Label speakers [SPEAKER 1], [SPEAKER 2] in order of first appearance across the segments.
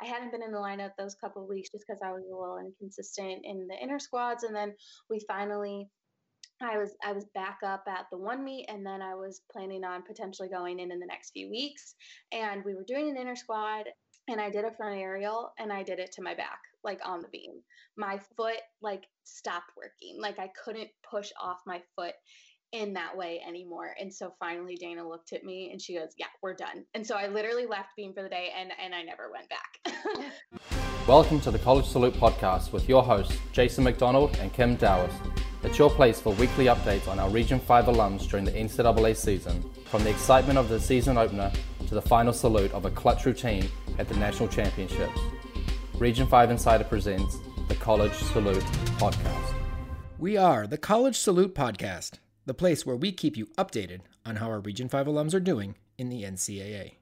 [SPEAKER 1] I hadn't been in the lineup those couple weeks just because I was a little inconsistent in the inner squads. And then we finally I was I was back up at the one meet, and then I was planning on potentially going in in the next few weeks. And we were doing an inner squad, and I did a front aerial, and I did it to my back, like on the beam. My foot like stopped working, like I couldn't push off my foot in that way anymore. And so finally Dana looked at me and she goes, "Yeah, we're done." And so I literally left beam for the day, and and I never went back.
[SPEAKER 2] Welcome to the College Salute podcast with your hosts Jason McDonald and Kim Dowers. It's your place for weekly updates on our Region 5 alums during the NCAA season, from the excitement of the season opener to the final salute of a clutch routine at the National Championships. Region 5 Insider presents the College Salute podcast.
[SPEAKER 3] We are the College Salute podcast, the place where we keep you updated on how our Region 5 alums are doing in the NCAA.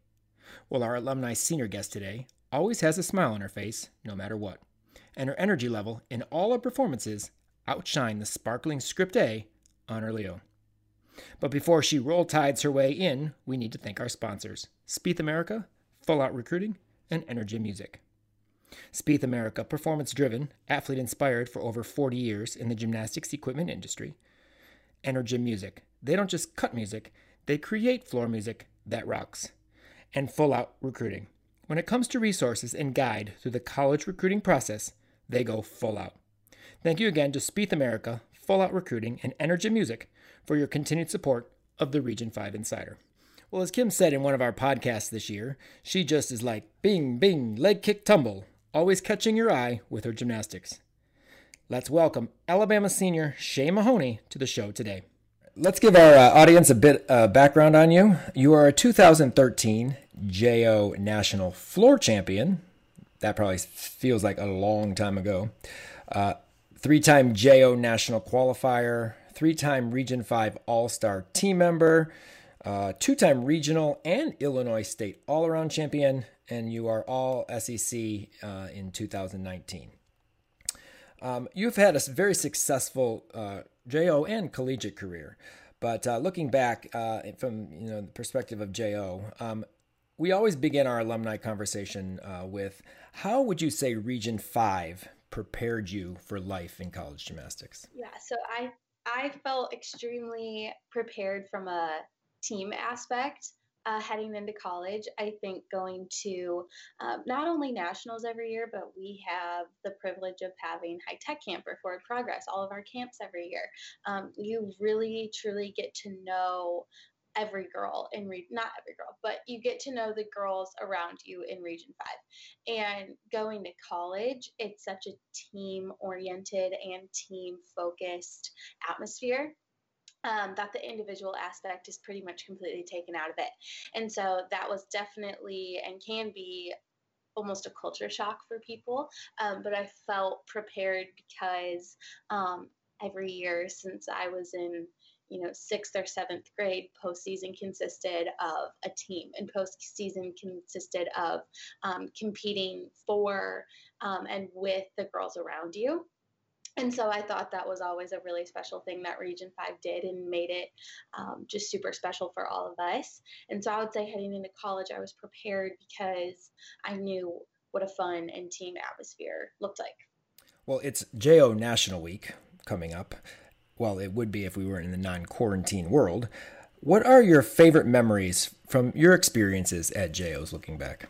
[SPEAKER 3] Well, our alumni senior guest today always has a smile on her face, no matter what, and her energy level in all her performances outshine the sparkling script A on her Leo. But before she roll tides her way in, we need to thank our sponsors Spieth America, Full Out Recruiting, and Energy Music. Spieth America, performance driven, athlete inspired for over 40 years in the gymnastics equipment industry. Energy Music, they don't just cut music, they create floor music that rocks. And Full Out Recruiting. When it comes to resources and guide through the college recruiting process, they go full out. Thank you again to Spieth America, Full Out Recruiting, and Energy Music for your continued support of the Region 5 Insider. Well, as Kim said in one of our podcasts this year, she just is like bing, bing, leg kick, tumble, always catching your eye with her gymnastics. Let's welcome Alabama senior Shea Mahoney to the show today. Let's give our uh, audience a bit uh, background on you. You are a 2013 JO National Floor Champion. That probably feels like a long time ago. Uh, three time JO National Qualifier, three time Region 5 All Star team member, uh, two time regional and Illinois State All Around Champion, and you are all SEC uh, in 2019. Um, you've had a very successful uh, JO and collegiate career, but uh, looking back uh, from you know the perspective of JO, um, we always begin our alumni conversation uh, with how would you say Region 5 prepared you for life in college gymnastics?
[SPEAKER 1] Yeah, so I I felt extremely prepared from a team aspect. Uh, heading into college, I think going to um, not only nationals every year, but we have the privilege of having high tech camp or forward progress, all of our camps every year. Um, you really truly get to know every girl in re- not every girl, but you get to know the girls around you in Region 5. And going to college, it's such a team oriented and team focused atmosphere. Um, that the individual aspect is pretty much completely taken out of it. And so that was definitely and can be almost a culture shock for people. Um, but I felt prepared because um, every year since I was in you know, sixth or seventh grade, postseason consisted of a team, and postseason consisted of um, competing for um, and with the girls around you. And so I thought that was always a really special thing that Region 5 did and made it um, just super special for all of us. And so I would say heading into college, I was prepared because I knew what a fun and team atmosphere looked like.
[SPEAKER 3] Well, it's JO National Week coming up well, it would be if we were in the non quarantine world. What are your favorite memories from your experiences at JO's looking back?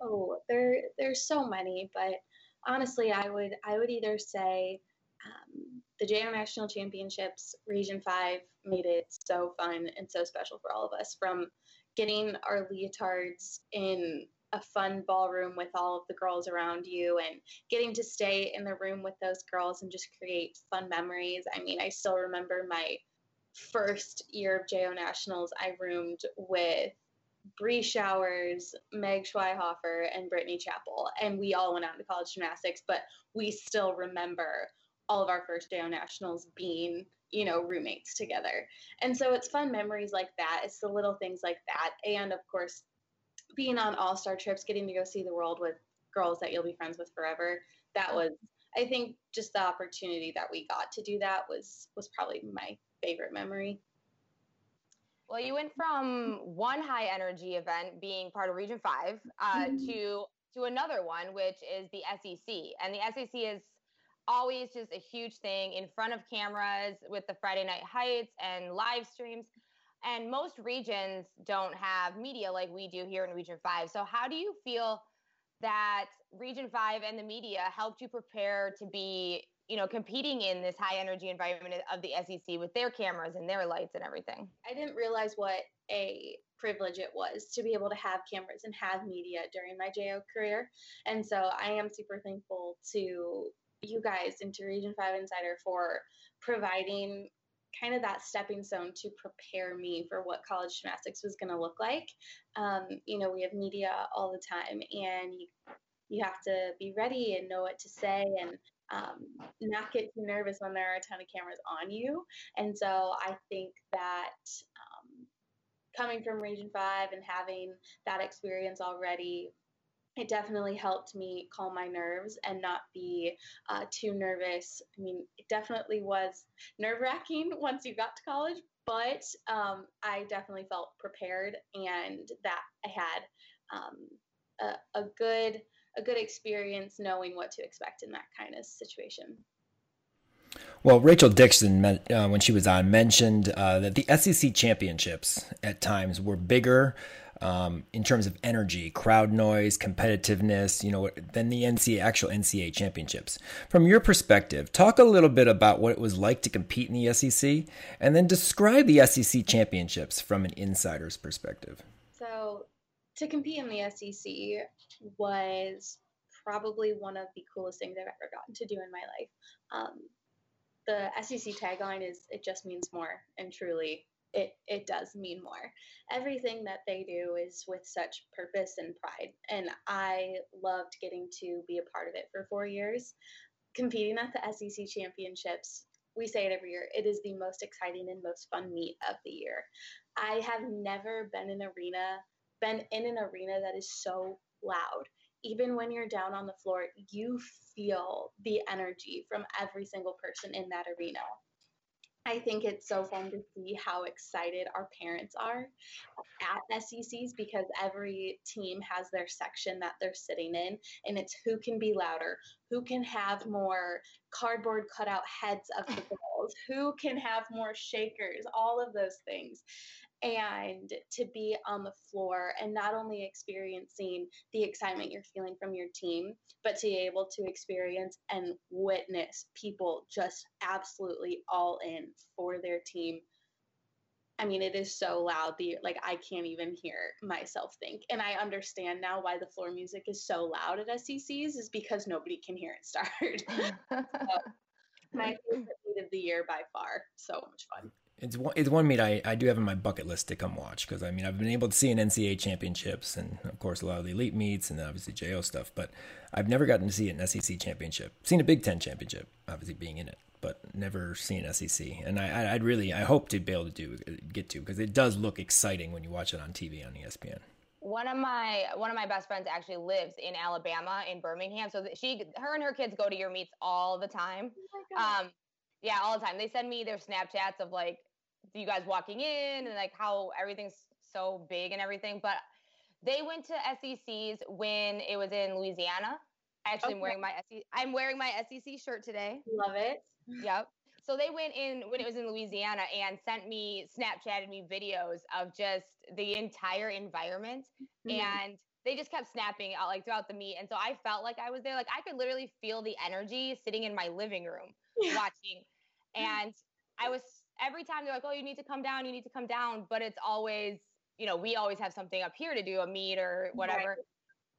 [SPEAKER 1] Oh, there there's so many, but honestly, I would I would either say um, the JO National Championships Region Five made it so fun and so special for all of us. From getting our leotards in a fun ballroom with all of the girls around you and getting to stay in the room with those girls and just create fun memories. I mean, I still remember my first year of JO Nationals, I roomed with Bree Showers, Meg Schweihofer, and Brittany Chappell. And we all went out to college gymnastics, but we still remember all of our first day on Nationals being, you know, roommates together. And so it's fun memories like that. It's the little things like that. And of course, being on all star trips, getting to go see the world with girls that you'll be friends with forever. That mm-hmm. was, I think, just the opportunity that we got to do that was was probably my favorite memory.
[SPEAKER 4] Well, you went from one high energy event being part of Region Five uh, mm-hmm. to to another one, which is the SEC. And the SEC is always just a huge thing in front of cameras with the Friday Night Heights and live streams. And most regions don't have media like we do here in Region 5. So, how do you feel that Region 5 and the media helped you prepare to be, you know, competing in this high energy environment of the SEC with their cameras and their lights and everything?
[SPEAKER 1] I didn't realize what a privilege it was to be able to have cameras and have media during my JO career. And so I am super thankful to you guys, into Region 5 Insider, for providing kind of that stepping stone to prepare me for what college gymnastics was going to look like. Um, you know, we have media all the time, and you, you have to be ready and know what to say and um, not get too nervous when there are a ton of cameras on you. And so I think that um, coming from Region 5 and having that experience already it definitely helped me calm my nerves and not be uh, too nervous. I mean, it definitely was nerve wracking once you got to college, but um, I definitely felt prepared and that I had um, a, a good a good experience knowing what to expect in that kind of situation.
[SPEAKER 3] Well, Rachel Dixon, uh, when she was on, mentioned uh, that the SEC championships at times were bigger um, in terms of energy, crowd noise, competitiveness, you know, than the NCAA, actual NCAA championships. From your perspective, talk a little bit about what it was like to compete in the SEC, and then describe the SEC championships from an insider's perspective.
[SPEAKER 1] So, to compete in the SEC was probably one of the coolest things I've ever gotten to do in my life. Um, the SEC tagline is "It just means more," and truly, it it does mean more. Everything that they do is with such purpose and pride, and I loved getting to be a part of it for four years. Competing at the SEC championships, we say it every year. It is the most exciting and most fun meet of the year. I have never been in an arena, been in an arena that is so loud. Even when you're down on the floor, you feel the energy from every single person in that arena. I think it's so fun to see how excited our parents are at SECs because every team has their section that they're sitting in, and it's who can be louder, who can have more cardboard cutout heads of the balls, who can have more shakers, all of those things and to be on the floor and not only experiencing the excitement you're feeling from your team, but to be able to experience and witness people just absolutely all in for their team. I mean, it is so loud. The like I can't even hear myself think, and I understand now why the floor music is so loud at SECs is because nobody can hear it start. so, my favorite meet of the year by far. So much fun
[SPEAKER 3] it's one, it's one meet I, I do have on my bucket list to come watch because I mean I've been able to see an NCAA championships and of course a lot of the elite meets and obviously JO stuff, but I've never gotten to see an SEC championship. Seen a Big Ten championship, obviously being in it, but never seen SEC. And I I'd really I hope to be able to do get to because it does look exciting when you watch it on TV on ESPN.
[SPEAKER 4] One of my one of my best friends actually lives in Alabama in Birmingham, so she her and her kids go to your meets all the time. Oh um, yeah, all the time. They send me their Snapchats of like you guys walking in and like how everything's so big and everything. But they went to SECs when it was in Louisiana. Actually okay. am wearing my SEC. I'm wearing my SEC shirt today.
[SPEAKER 1] Love it.
[SPEAKER 4] Yep. So they went in when it was in Louisiana and sent me Snapchatted me videos of just the entire environment mm-hmm. and they just kept snapping out like throughout the meet and so I felt like I was there like I could literally feel the energy sitting in my living room yeah. watching and I was every time they're like, oh, you need to come down, you need to come down. But it's always, you know, we always have something up here to do, a meet or whatever. Right.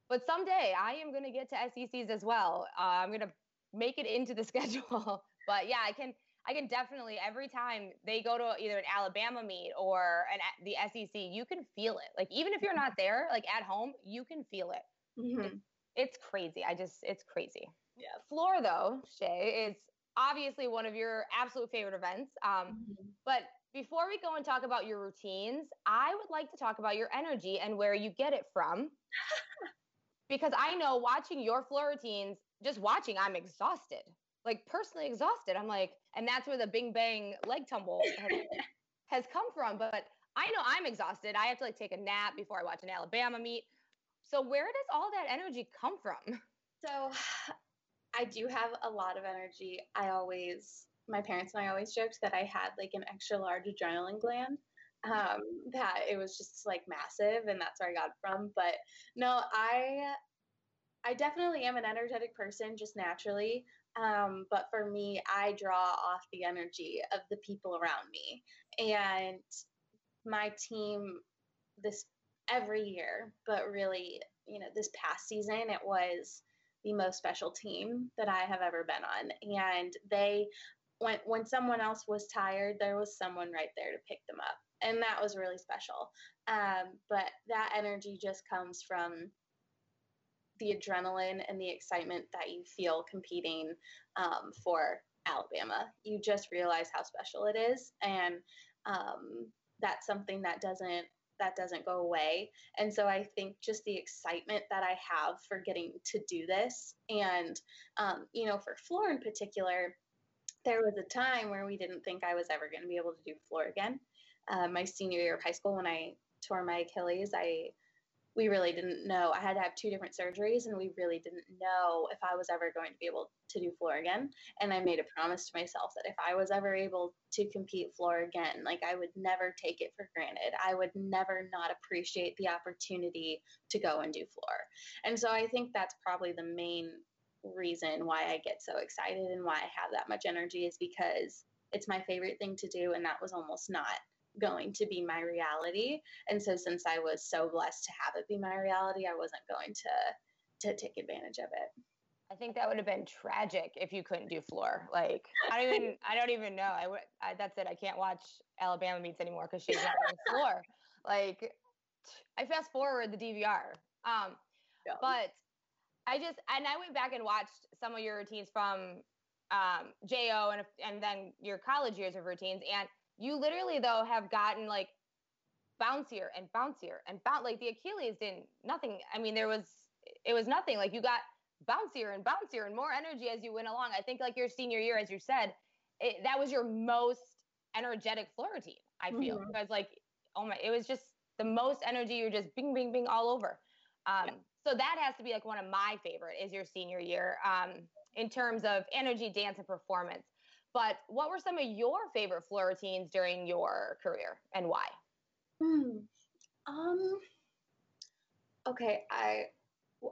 [SPEAKER 4] But someday I am going to get to SECs as well. Uh, I'm going to make it into the schedule. but yeah, I can. I can definitely every time they go to either an Alabama meet or an the SEC, you can feel it. Like even if you're not there, like at home, you can feel it. Mm-hmm. it it's crazy. I just it's crazy. Yeah. Floor though, Shea, is obviously one of your absolute favorite events. Um, mm-hmm. But before we go and talk about your routines, I would like to talk about your energy and where you get it from. because I know watching your floor routines, just watching, I'm exhausted, like personally exhausted. I'm like, and that's where the bing bang leg tumble has, has come from. But I know I'm exhausted. I have to like take a nap before I watch an Alabama meet. so where does all that energy come from?
[SPEAKER 1] So I do have a lot of energy. I always, my parents and I always joked that I had like an extra large adrenaline gland. Um, that it was just like massive, and that's where I got it from. But no, I, I definitely am an energetic person just naturally. Um, but for me, I draw off the energy of the people around me, and my team this every year, but really, you know, this past season, it was the most special team that I have ever been on. And they, when, when someone else was tired, there was someone right there to pick them up. And that was really special. Um, but that energy just comes from the adrenaline and the excitement that you feel competing um, for Alabama. You just realize how special it is. And um, that's something that doesn't that doesn't go away. And so I think just the excitement that I have for getting to do this, and um, you know, for floor in particular, there was a time where we didn't think I was ever going to be able to do floor again. Uh, my senior year of high school, when I tore my Achilles, I we really didn't know. I had to have two different surgeries, and we really didn't know if I was ever going to be able to do floor again. And I made a promise to myself that if I was ever able to compete floor again, like I would never take it for granted. I would never not appreciate the opportunity to go and do floor. And so I think that's probably the main reason why I get so excited and why I have that much energy is because it's my favorite thing to do, and that was almost not going to be my reality. And so since I was so blessed to have it be my reality, I wasn't going to to take advantage of it.
[SPEAKER 4] I think that would have been tragic if you couldn't do floor. Like I don't even I don't even know. I would I, that's it. I can't watch Alabama meets anymore because she's not on the floor. Like I fast forward the DVR. Um, yeah. but I just and I went back and watched some of your routines from um, Jo and and then your college years of routines and you literally though have gotten like bouncier and bouncier and bounce like the Achilles didn't nothing. I mean, there was it was nothing. Like you got bouncier and bouncier and more energy as you went along. I think like your senior year, as you said, it, that was your most energetic floor routine. I feel mm-hmm. because like oh my, it was just the most energy. You're just bing bing bing all over. Um, yeah. So that has to be like one of my favorite is your senior year um, in terms of energy, dance, and performance. But what were some of your favorite floor routines during your career and why?
[SPEAKER 1] Hmm. Um. Okay, I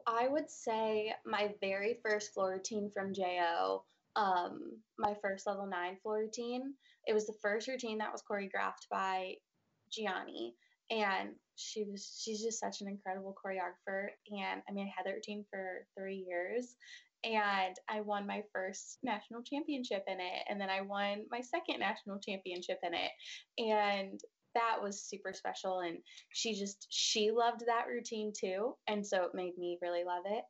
[SPEAKER 1] I would say my very first floor routine from Jo, um, my first level nine floor routine. It was the first routine that was choreographed by Gianni, and she was she's just such an incredible choreographer. And I mean, I had that routine for three years, and I won my first national championship in it. And then I won my second national championship in it. And that was super special. And she just, she loved that routine too. And so it made me really love it.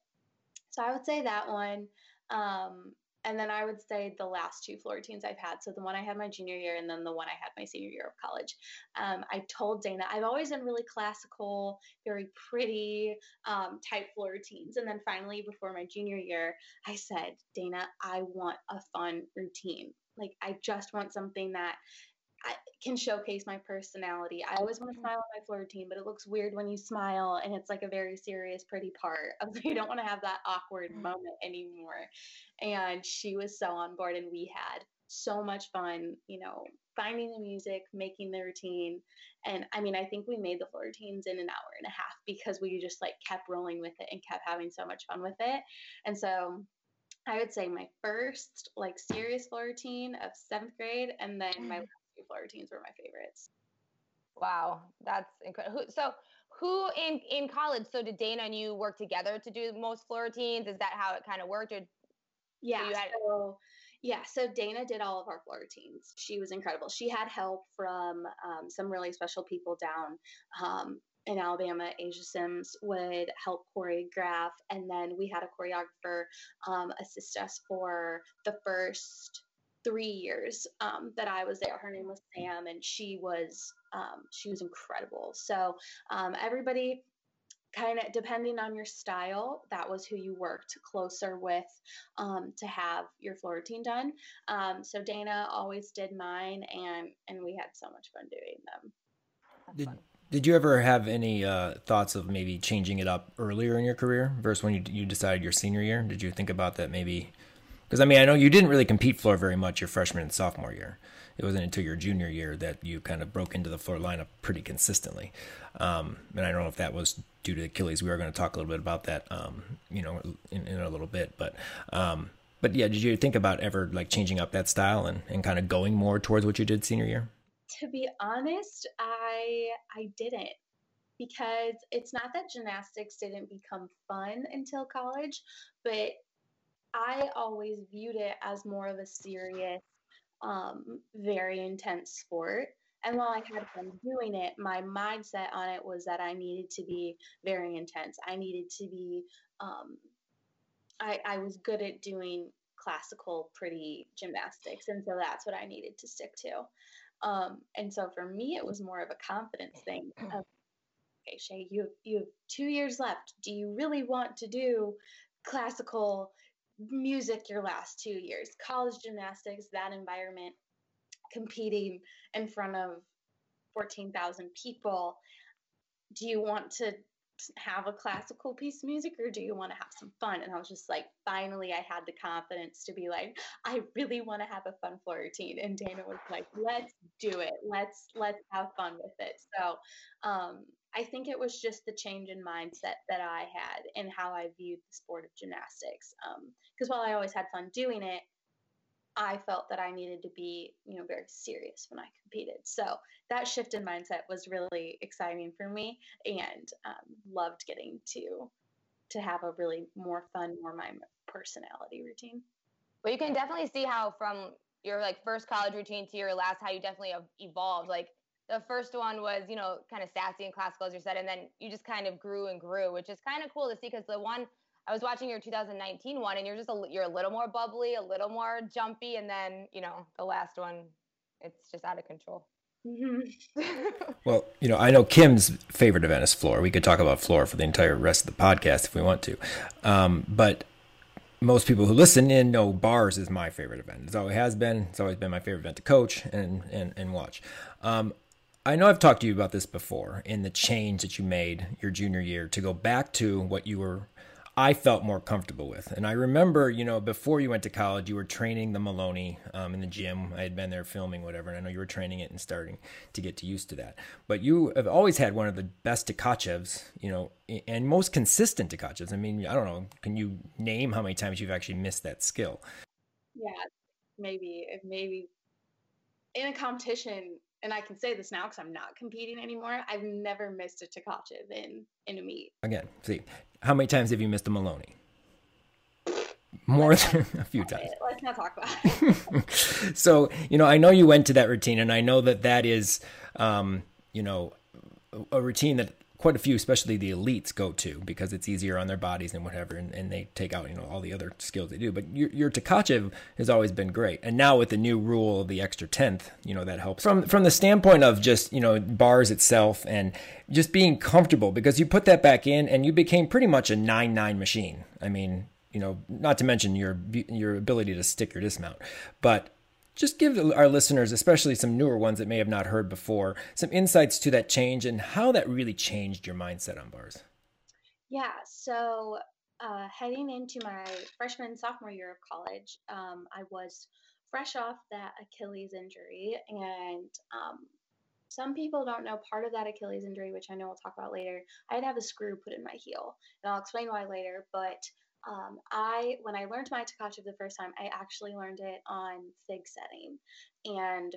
[SPEAKER 1] So I would say that one. Um, and then I would say the last two floor routines I've had. So the one I had my junior year and then the one I had my senior year of college. Um, I told Dana, I've always done really classical, very pretty um, type floor routines. And then finally, before my junior year, I said, Dana, I want a fun routine. Like, I just want something that I can showcase my personality. I always want to mm-hmm. smile on my floor routine, but it looks weird when you smile and it's like a very serious, pretty part. You don't want to have that awkward mm-hmm. moment anymore. And she was so on board, and we had so much fun, you know, finding the music, making the routine. And I mean, I think we made the floor routines in an hour and a half because we just like kept rolling with it and kept having so much fun with it. And so I would say my first like serious floor routine of seventh grade, and then my mm floor routines were my favorites.
[SPEAKER 4] Wow, that's incredible. So, who in in college? So, did Dana and you work together to do most floor routines? Is that how it kind of worked? Or
[SPEAKER 1] yeah, so, had- so yeah, so Dana did all of our floor routines. She was incredible. She had help from um, some really special people down um, in Alabama. Asia Sims would help choreograph, and then we had a choreographer um, assist us for the first three years um, that I was there. Her name was Sam, and she was um, she was incredible. So um, everybody kind of depending on your style that was who you worked closer with um, to have your floor routine done um, so dana always did mine and and we had so much fun doing them
[SPEAKER 3] did Did you ever have any uh, thoughts of maybe changing it up earlier in your career versus when you you decided your senior year? Did you think about that maybe? Because I mean, I know you didn't really compete floor very much your freshman and sophomore year. It wasn't until your junior year that you kind of broke into the floor lineup pretty consistently. Um, and I don't know if that was due to Achilles. We are going to talk a little bit about that, um, you know, in, in, a little bit. But um, but yeah, did you think about ever like changing up that style and, and kind of going more towards what you did senior year?
[SPEAKER 1] To be honest, I I didn't because it's not that gymnastics didn't become fun until college, but I always viewed it as more of a serious, um, very intense sport. And while I had fun doing it, my mindset on it was that I needed to be very intense. I needed to be, um, I, I was good at doing classical, pretty gymnastics. And so that's what I needed to stick to. Um, and so for me, it was more of a confidence thing. Of, okay, Shea, you you have two years left. Do you really want to do classical music your last two years? College gymnastics, that environment, competing in front of 14,000 people. Do you want to have a classical piece of music or do you want to have some fun? And I was just like, finally, I had the confidence to be like, I really want to have a fun floor routine. And Dana was like, let's do it. Let's let's have fun with it. So um, I think it was just the change in mindset that I had and how I viewed the sport of gymnastics. Because um, while I always had fun doing it, I felt that I needed to be, you know, very serious when I competed. So that shift in mindset was really exciting for me, and um, loved getting to to have a really more fun, more my personality routine.
[SPEAKER 4] Well, you can definitely see how from your like first college routine to your last, how you definitely have evolved. Like the first one was, you know, kind of sassy and classical, as you said, and then you just kind of grew and grew, which is kind of cool to see because the one I was watching your 2019 one, and you're just a, you're a little more bubbly, a little more jumpy, and then you know the last one, it's just out of control.
[SPEAKER 3] well, you know, I know Kim's favorite event is floor. We could talk about floor for the entire rest of the podcast if we want to, um, but most people who listen in know bars is my favorite event. It's always has been. It's always been my favorite event to coach and and and watch. Um, I know I've talked to you about this before in the change that you made your junior year to go back to what you were I felt more comfortable with. And I remember, you know, before you went to college, you were training the Maloney um, in the gym. I had been there filming, whatever, and I know you were training it and starting to get used to that. But you have always had one of the best Tkachevs, you know, and most consistent Tkachevs. I mean, I don't know, can you name how many times you've actually missed that skill?
[SPEAKER 1] Yeah, maybe, maybe in a competition, and I can say this now because I'm not competing anymore. I've never missed a Tkachev in in a meet.
[SPEAKER 3] Again, see, how many times have you missed a Maloney? More than a few times.
[SPEAKER 1] Let's not talk about it.
[SPEAKER 3] so, you know, I know you went to that routine, and I know that that is, um, you know, a routine that quite a few, especially the elites, go to because it's easier on their bodies and whatever, and, and they take out you know all the other skills they do. But your, your Tkachev has always been great, and now with the new rule of the extra tenth, you know that helps from from the standpoint of just you know bars itself and just being comfortable because you put that back in and you became pretty much a nine nine machine. I mean, you know, not to mention your your ability to stick your dismount, but just give our listeners, especially some newer ones that may have not heard before, some insights to that change and how that really changed your mindset on bars.
[SPEAKER 1] Yeah, so uh, heading into my freshman sophomore year of college, um, I was fresh off that Achilles injury, and um, some people don't know part of that Achilles injury, which I know we'll talk about later. I had to have a screw put in my heel, and I'll explain why later. But um, I when I learned my Tkachev the first time, I actually learned it on fig setting, and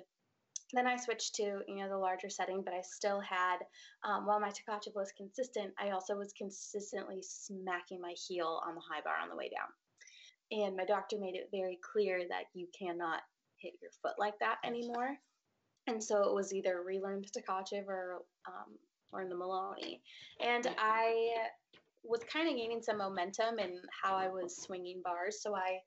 [SPEAKER 1] then I switched to you know the larger setting, but I still had um, while my Tkachev was consistent, I also was consistently smacking my heel on the high bar on the way down, and my doctor made it very clear that you cannot hit your foot like that anymore, and so it was either relearned Tkachev or um, or in the Maloney, and I was kind of gaining some momentum in how I was swinging bars. So I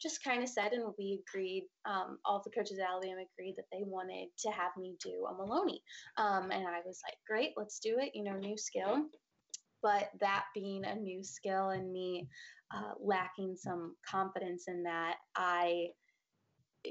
[SPEAKER 1] just kind of said, and we agreed, um, all the coaches at Alabama agreed that they wanted to have me do a Maloney. Um, and I was like, great, let's do it, you know, new skill. But that being a new skill and me uh, lacking some confidence in that, I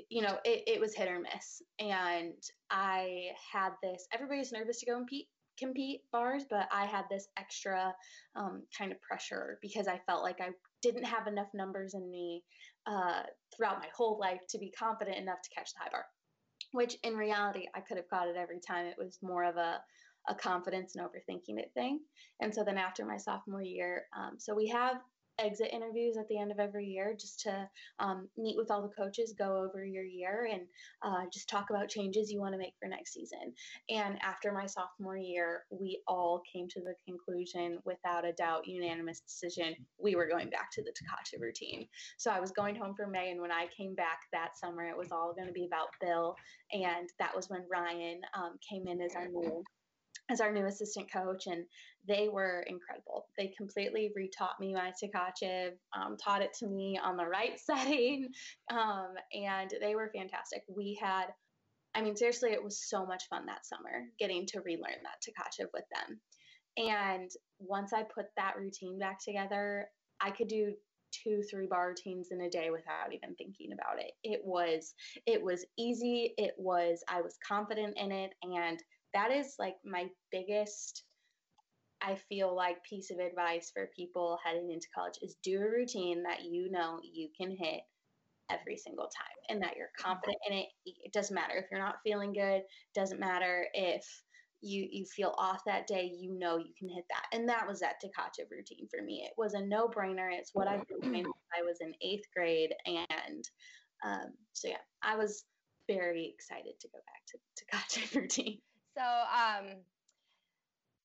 [SPEAKER 1] you know, it, it was hit or miss. And I had this, everybody's nervous to go and compete compete bars, but I had this extra um, kind of pressure because I felt like I didn't have enough numbers in me uh, throughout my whole life to be confident enough to catch the high bar. Which in reality, I could have caught it every time. It was more of a a confidence and overthinking it thing. And so then after my sophomore year, um, so we have exit interviews at the end of every year just to um, meet with all the coaches, go over your year, and uh, just talk about changes you want to make for next season. And after my sophomore year, we all came to the conclusion, without a doubt, unanimous decision, we were going back to the Tkachev routine. So I was going home for May, and when I came back that summer, it was all going to be about Bill. And that was when Ryan um, came in as our new as our new assistant coach, and they were incredible. They completely retaught me my Tkachev, um, taught it to me on the right setting, um, and they were fantastic. We had, I mean, seriously, it was so much fun that summer getting to relearn that Tkachev with them. And once I put that routine back together, I could do two three bar routines in a day without even thinking about it it was it was easy it was i was confident in it and that is like my biggest I feel like piece of advice for people heading into college is do a routine that you know you can hit every single time and that you're confident in it. It doesn't matter if you're not feeling good, doesn't matter if you you feel off that day, you know you can hit that. And that was that Tkachev routine for me. It was a no-brainer. It's what I've been doing I was in eighth grade. And um, so yeah, I was very excited to go back to Tkachev routine.
[SPEAKER 4] So um,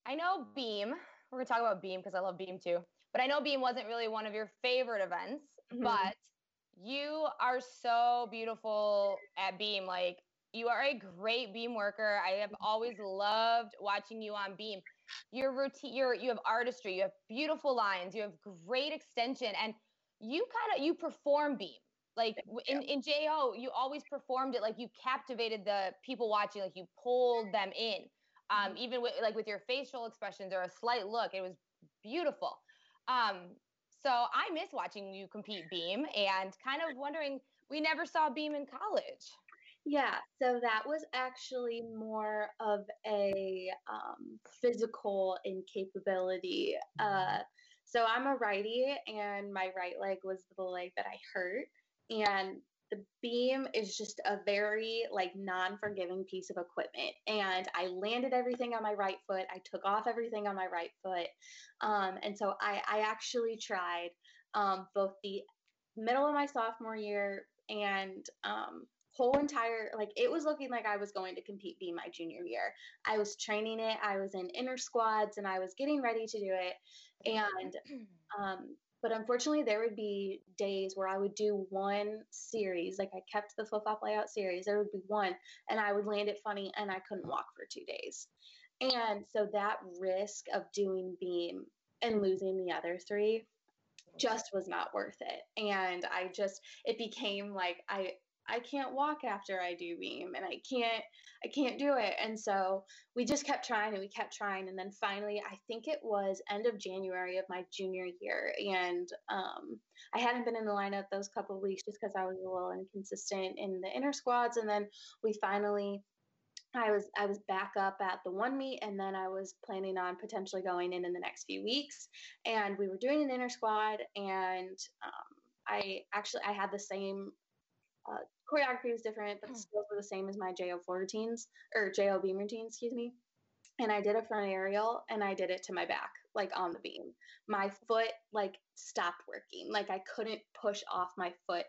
[SPEAKER 4] I know Beam. We're gonna talk about Beam because I love Beam too. But I know Beam wasn't really one of your favorite events. Mm-hmm. But you are so beautiful at Beam. Like you are a great Beam worker. I have always loved watching you on Beam. Your routine, your you have artistry. You have beautiful lines. You have great extension, and you kind of you perform Beam like in, in jo you always performed it like you captivated the people watching like you pulled them in. Um, mm-hmm. even with like with your facial expressions or a slight look it was beautiful. Um, so i miss watching you compete beam and kind of wondering we never saw beam in college.
[SPEAKER 1] Yeah, so that was actually more of a um, physical incapability. Uh, so I'm a righty, and my right leg was the leg that I hurt and the beam is just a very like non-forgiving piece of equipment. And i landed everything on my right foot. I took off everything on my right foot. Um, and so I, I actually tried um, both the middle of my sophomore year and um, whole entire like it was looking like i was going to compete beam my junior year. I was training it. I was in inner squads and i was getting ready to do it. And um, but unfortunately, there would be days where I would do one series, like I kept the flip flop layout series. There would be one, and I would land it funny, and I couldn't walk for two days. And so that risk of doing beam and losing the other three just was not worth it. And I just, it became like I, I can't walk after I do beam and I can't I can't do it. And so we just kept trying and we kept trying and then finally I think it was end of January of my junior year and um, I hadn't been in the lineup those couple weeks just because I was a little inconsistent in the inner squads and then we finally I was I was back up at the one meet and then I was planning on potentially going in in the next few weeks and we were doing an inner squad and um, I actually I had the same uh, choreography was different, but the hmm. skills were the same as my JO4 routines or JO beam routines, excuse me. And I did a front aerial and I did it to my back, like on the beam. My foot like stopped working. Like I couldn't push off my foot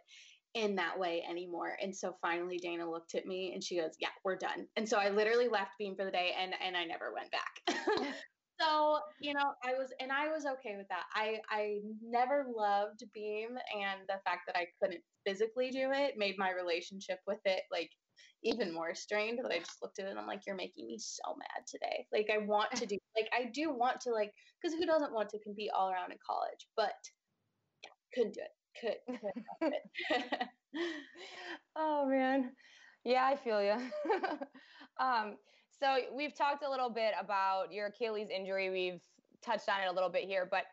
[SPEAKER 1] in that way anymore. And so finally Dana looked at me and she goes, "Yeah, we're done." And so I literally left beam for the day and and I never went back. so you know i was and i was okay with that. I i never loved beam and the fact that i couldn't physically do it made my relationship with it like even more strained but i just looked at it and i'm like you're making me so mad today. Like i want to do like i do want to like because who doesn't want to compete all around in college? But yeah couldn't do it. Could, could it.
[SPEAKER 4] oh man. Yeah i feel you um so we've talked a little bit about your Achilles injury. We've touched on it a little bit here, but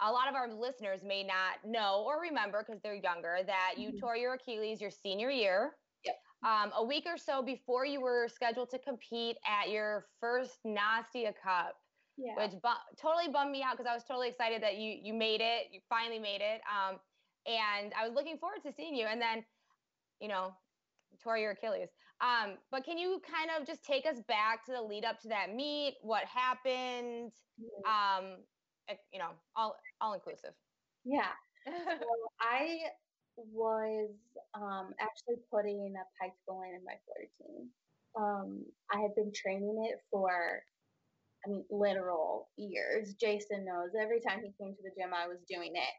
[SPEAKER 4] a lot of our listeners may not know or remember because they're younger that you mm-hmm. tore your Achilles your senior year.
[SPEAKER 1] Yep.
[SPEAKER 4] um, a week or so before you were scheduled to compete at your first Nastia Cup, yeah. which bu- totally bummed me out because I was totally excited that you you made it. You finally made it. Um, and I was looking forward to seeing you. And then, you know, tore your Achilles. Um, but can you kind of just take us back to the lead up to that meet? What happened? Um, you know, all all inclusive.
[SPEAKER 1] Yeah. so I was um, actually putting a pike line in my floor team. Um, I had been training it for, I mean, literal years. Jason knows every time he came to the gym, I was doing it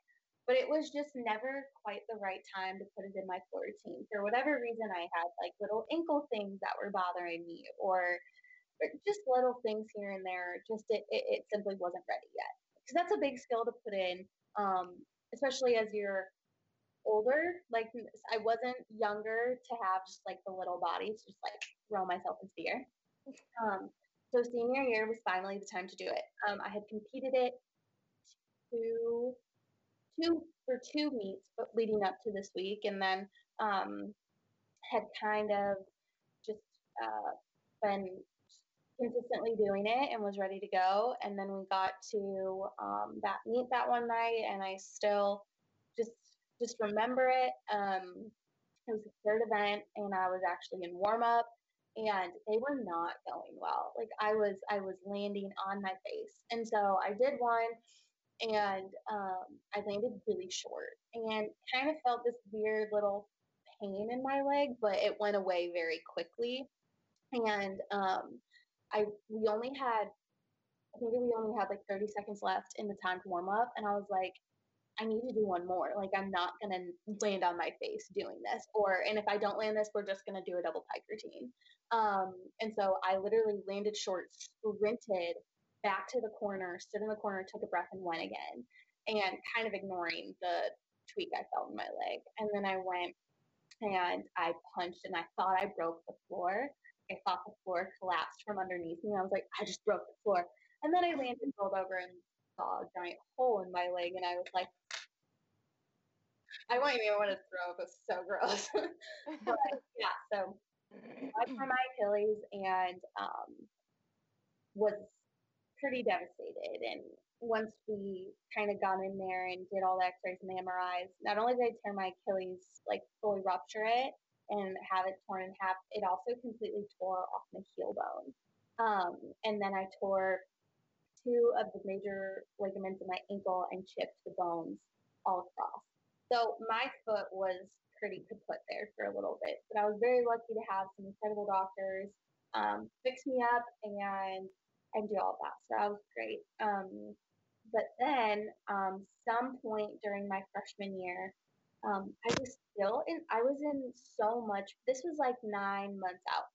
[SPEAKER 1] but it was just never quite the right time to put it in my floor routine. For whatever reason, I had like little ankle things that were bothering me, or, or just little things here and there. Just it, it, it simply wasn't ready yet. Because that's a big skill to put in, um, especially as you're older. Like I wasn't younger to have just like the little bodies, just like throw myself into the air. Um, so senior year was finally the time to do it. Um, I had competed it two two for two meets, but leading up to this week, and then um, had kind of just uh, been consistently doing it and was ready to go. And then we got to um, that meet that one night, and I still just just remember it. Um, it was the third event, and I was actually in warm up, and they were not going well. Like I was I was landing on my face, and so I did one and um, I landed really short and kind of felt this weird little pain in my leg, but it went away very quickly. And um, I we only had I think we only had like 30 seconds left in the time to warm up, and I was like, I need to do one more. Like I'm not gonna land on my face doing this, or and if I don't land this, we're just gonna do a double pike routine. Um, and so I literally landed short, sprinted back to the corner, stood in the corner, took a breath, and went again, and kind of ignoring the tweak I felt in my leg. And then I went and I punched, and I thought I broke the floor. I thought the floor collapsed from underneath me. I was like, I just broke the floor. And then I landed, rolled over, and saw a giant hole in my leg, and I was like, I wouldn't even want to throw up. It was so gross. but yeah, so I tore my Achilles and um, was pretty devastated. And once we kind of got in there and did all the x-rays and the MRIs, not only did I tear my Achilles, like fully rupture it and have it torn in half, it also completely tore off my heel bone. Um, and then I tore two of the major ligaments in my ankle and chipped the bones all across. So my foot was pretty kaput there for a little bit, but I was very lucky to have some incredible doctors um, fix me up and and do all that. So that was great. Um, but then, um, some point during my freshman year, um, I was still in. I was in so much. This was like nine months out.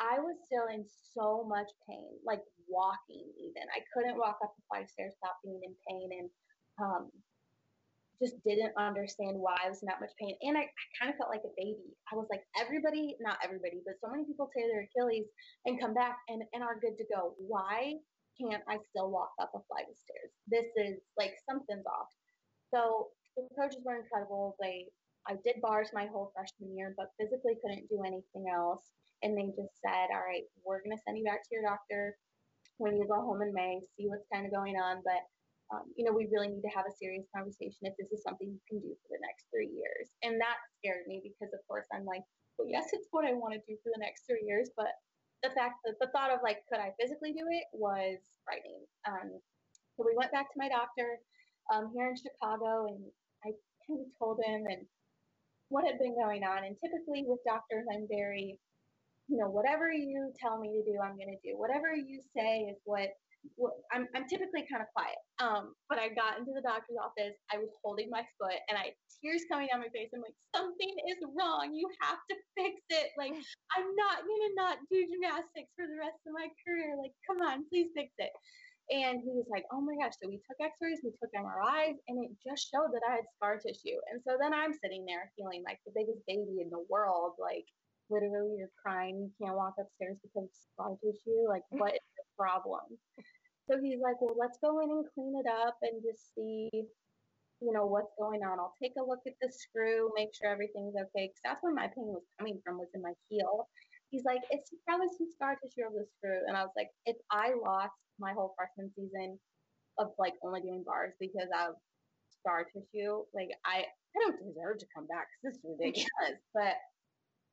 [SPEAKER 1] I was still in so much pain, like walking even. I couldn't walk up the flight of stairs without being in pain, and um, just didn't understand why I was in that much pain. And I, I kind of felt like a baby. I was like, everybody, not everybody, but so many people tear their Achilles and come back and, and are good to go. Why can't I still walk up a flight of stairs? This is like something's off. So the coaches were incredible. They I did bars my whole freshman year, but physically couldn't do anything else. And they just said, All right, we're gonna send you back to your doctor when you go home in May, see what's kind of going on. But um, you know, we really need to have a serious conversation if this is something you can do for the next three years. And that scared me because, of course, I'm like, well, yes, it's what I want to do for the next three years. But the fact that the thought of like, could I physically do it was frightening. Um, so we went back to my doctor um, here in Chicago and I kind of told him and what had been going on. And typically with doctors, I'm very, you know, whatever you tell me to do, I'm going to do. Whatever you say is what well, I'm, I'm typically kind of quiet. Um, but I got into the doctor's office. I was holding my foot and I tears coming down my face. I'm like, something is wrong. You have to fix it. Like, I'm not gonna not do gymnastics for the rest of my career. Like, come on, please fix it. And he was like, oh my gosh. So we took x-rays, we took MRIs, and it just showed that I had scar tissue. And so then I'm sitting there feeling like the biggest baby in the world, like literally you're crying, you can't walk upstairs because of scar tissue. Like, what problem? So he's like, well, let's go in and clean it up and just see you know, what's going on. I'll take a look at the screw, make sure everything's okay. Because that's where my pain was coming from, was in my heel. He's like, it's probably some scar tissue of the screw. And I was like, if I lost my whole freshman season of like only doing bars because of scar tissue, like I, I don't deserve to come back this is ridiculous. but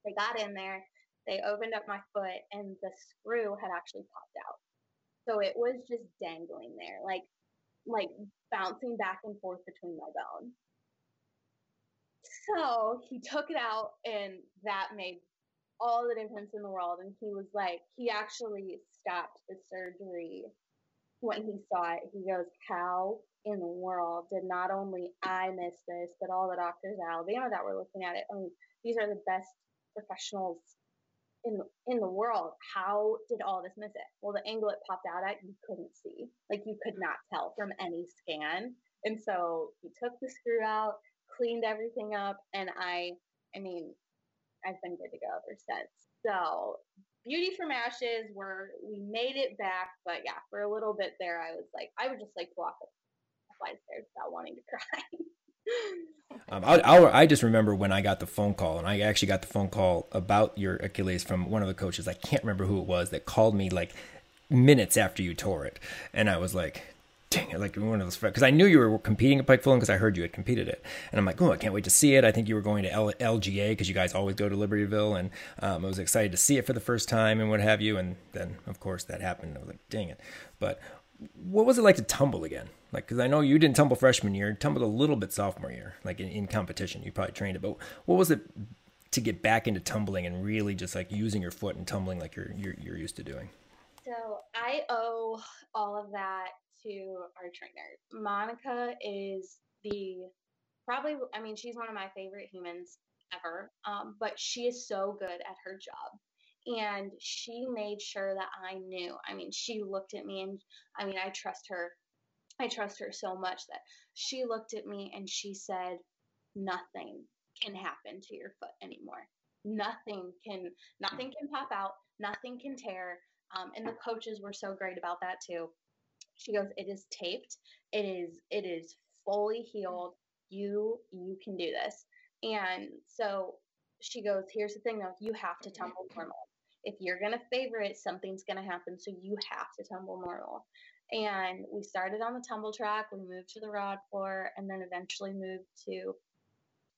[SPEAKER 1] they got in there, they opened up my foot, and the screw had actually popped out. So it was just dangling there, like like bouncing back and forth between my bones. So he took it out, and that made all the difference in the world. And he was like, he actually stopped the surgery when he saw it. He goes, How in the world did not only I miss this, but all the doctors in Alabama that were looking at it? I mean, these are the best professionals in in the world. How did all this miss it? Well, the angle it popped out at, you couldn't see. Like you could not tell from any scan. And so he took the screw out, cleaned everything up, and I, I mean, I've been good to go ever since. So beauty from ashes, where we made it back, but yeah, for a little bit there, I was like, I would just like walk up flight stairs without wanting to cry.
[SPEAKER 3] Um, I, I, I, just remember when I got the phone call, and I actually got the phone call about your Achilles from one of the coaches. I can't remember who it was that called me like minutes after you tore it, and I was like, "Dang it!" Like one of those because I knew you were competing at pike full in because I heard you had competed it, and I'm like, "Oh, I can't wait to see it." I think you were going to L- LGA because you guys always go to Libertyville, and um, I was excited to see it for the first time and what have you. And then, of course, that happened. I was like, "Dang it!" But what was it like to tumble again? Like, because I know you didn't tumble freshman year, tumbled a little bit sophomore year, like in, in competition. You probably trained it, but what was it to get back into tumbling and really just like using your foot and tumbling like you're you're, you're used to doing?
[SPEAKER 1] So I owe all of that to our trainer. Monica is the probably, I mean, she's one of my favorite humans ever, um, but she is so good at her job and she made sure that I knew. I mean, she looked at me and I mean, I trust her. I trust her so much that she looked at me and she said, Nothing can happen to your foot anymore. Nothing can, nothing can pop out. Nothing can tear. Um, and the coaches were so great about that too. She goes, It is taped. It is, it is fully healed. You, you can do this. And so she goes, Here's the thing though, you have to tumble normal if you're going to favor it, something's going to happen. So you have to tumble normal. And we started on the tumble track, we moved to the rod floor, and then eventually moved to, you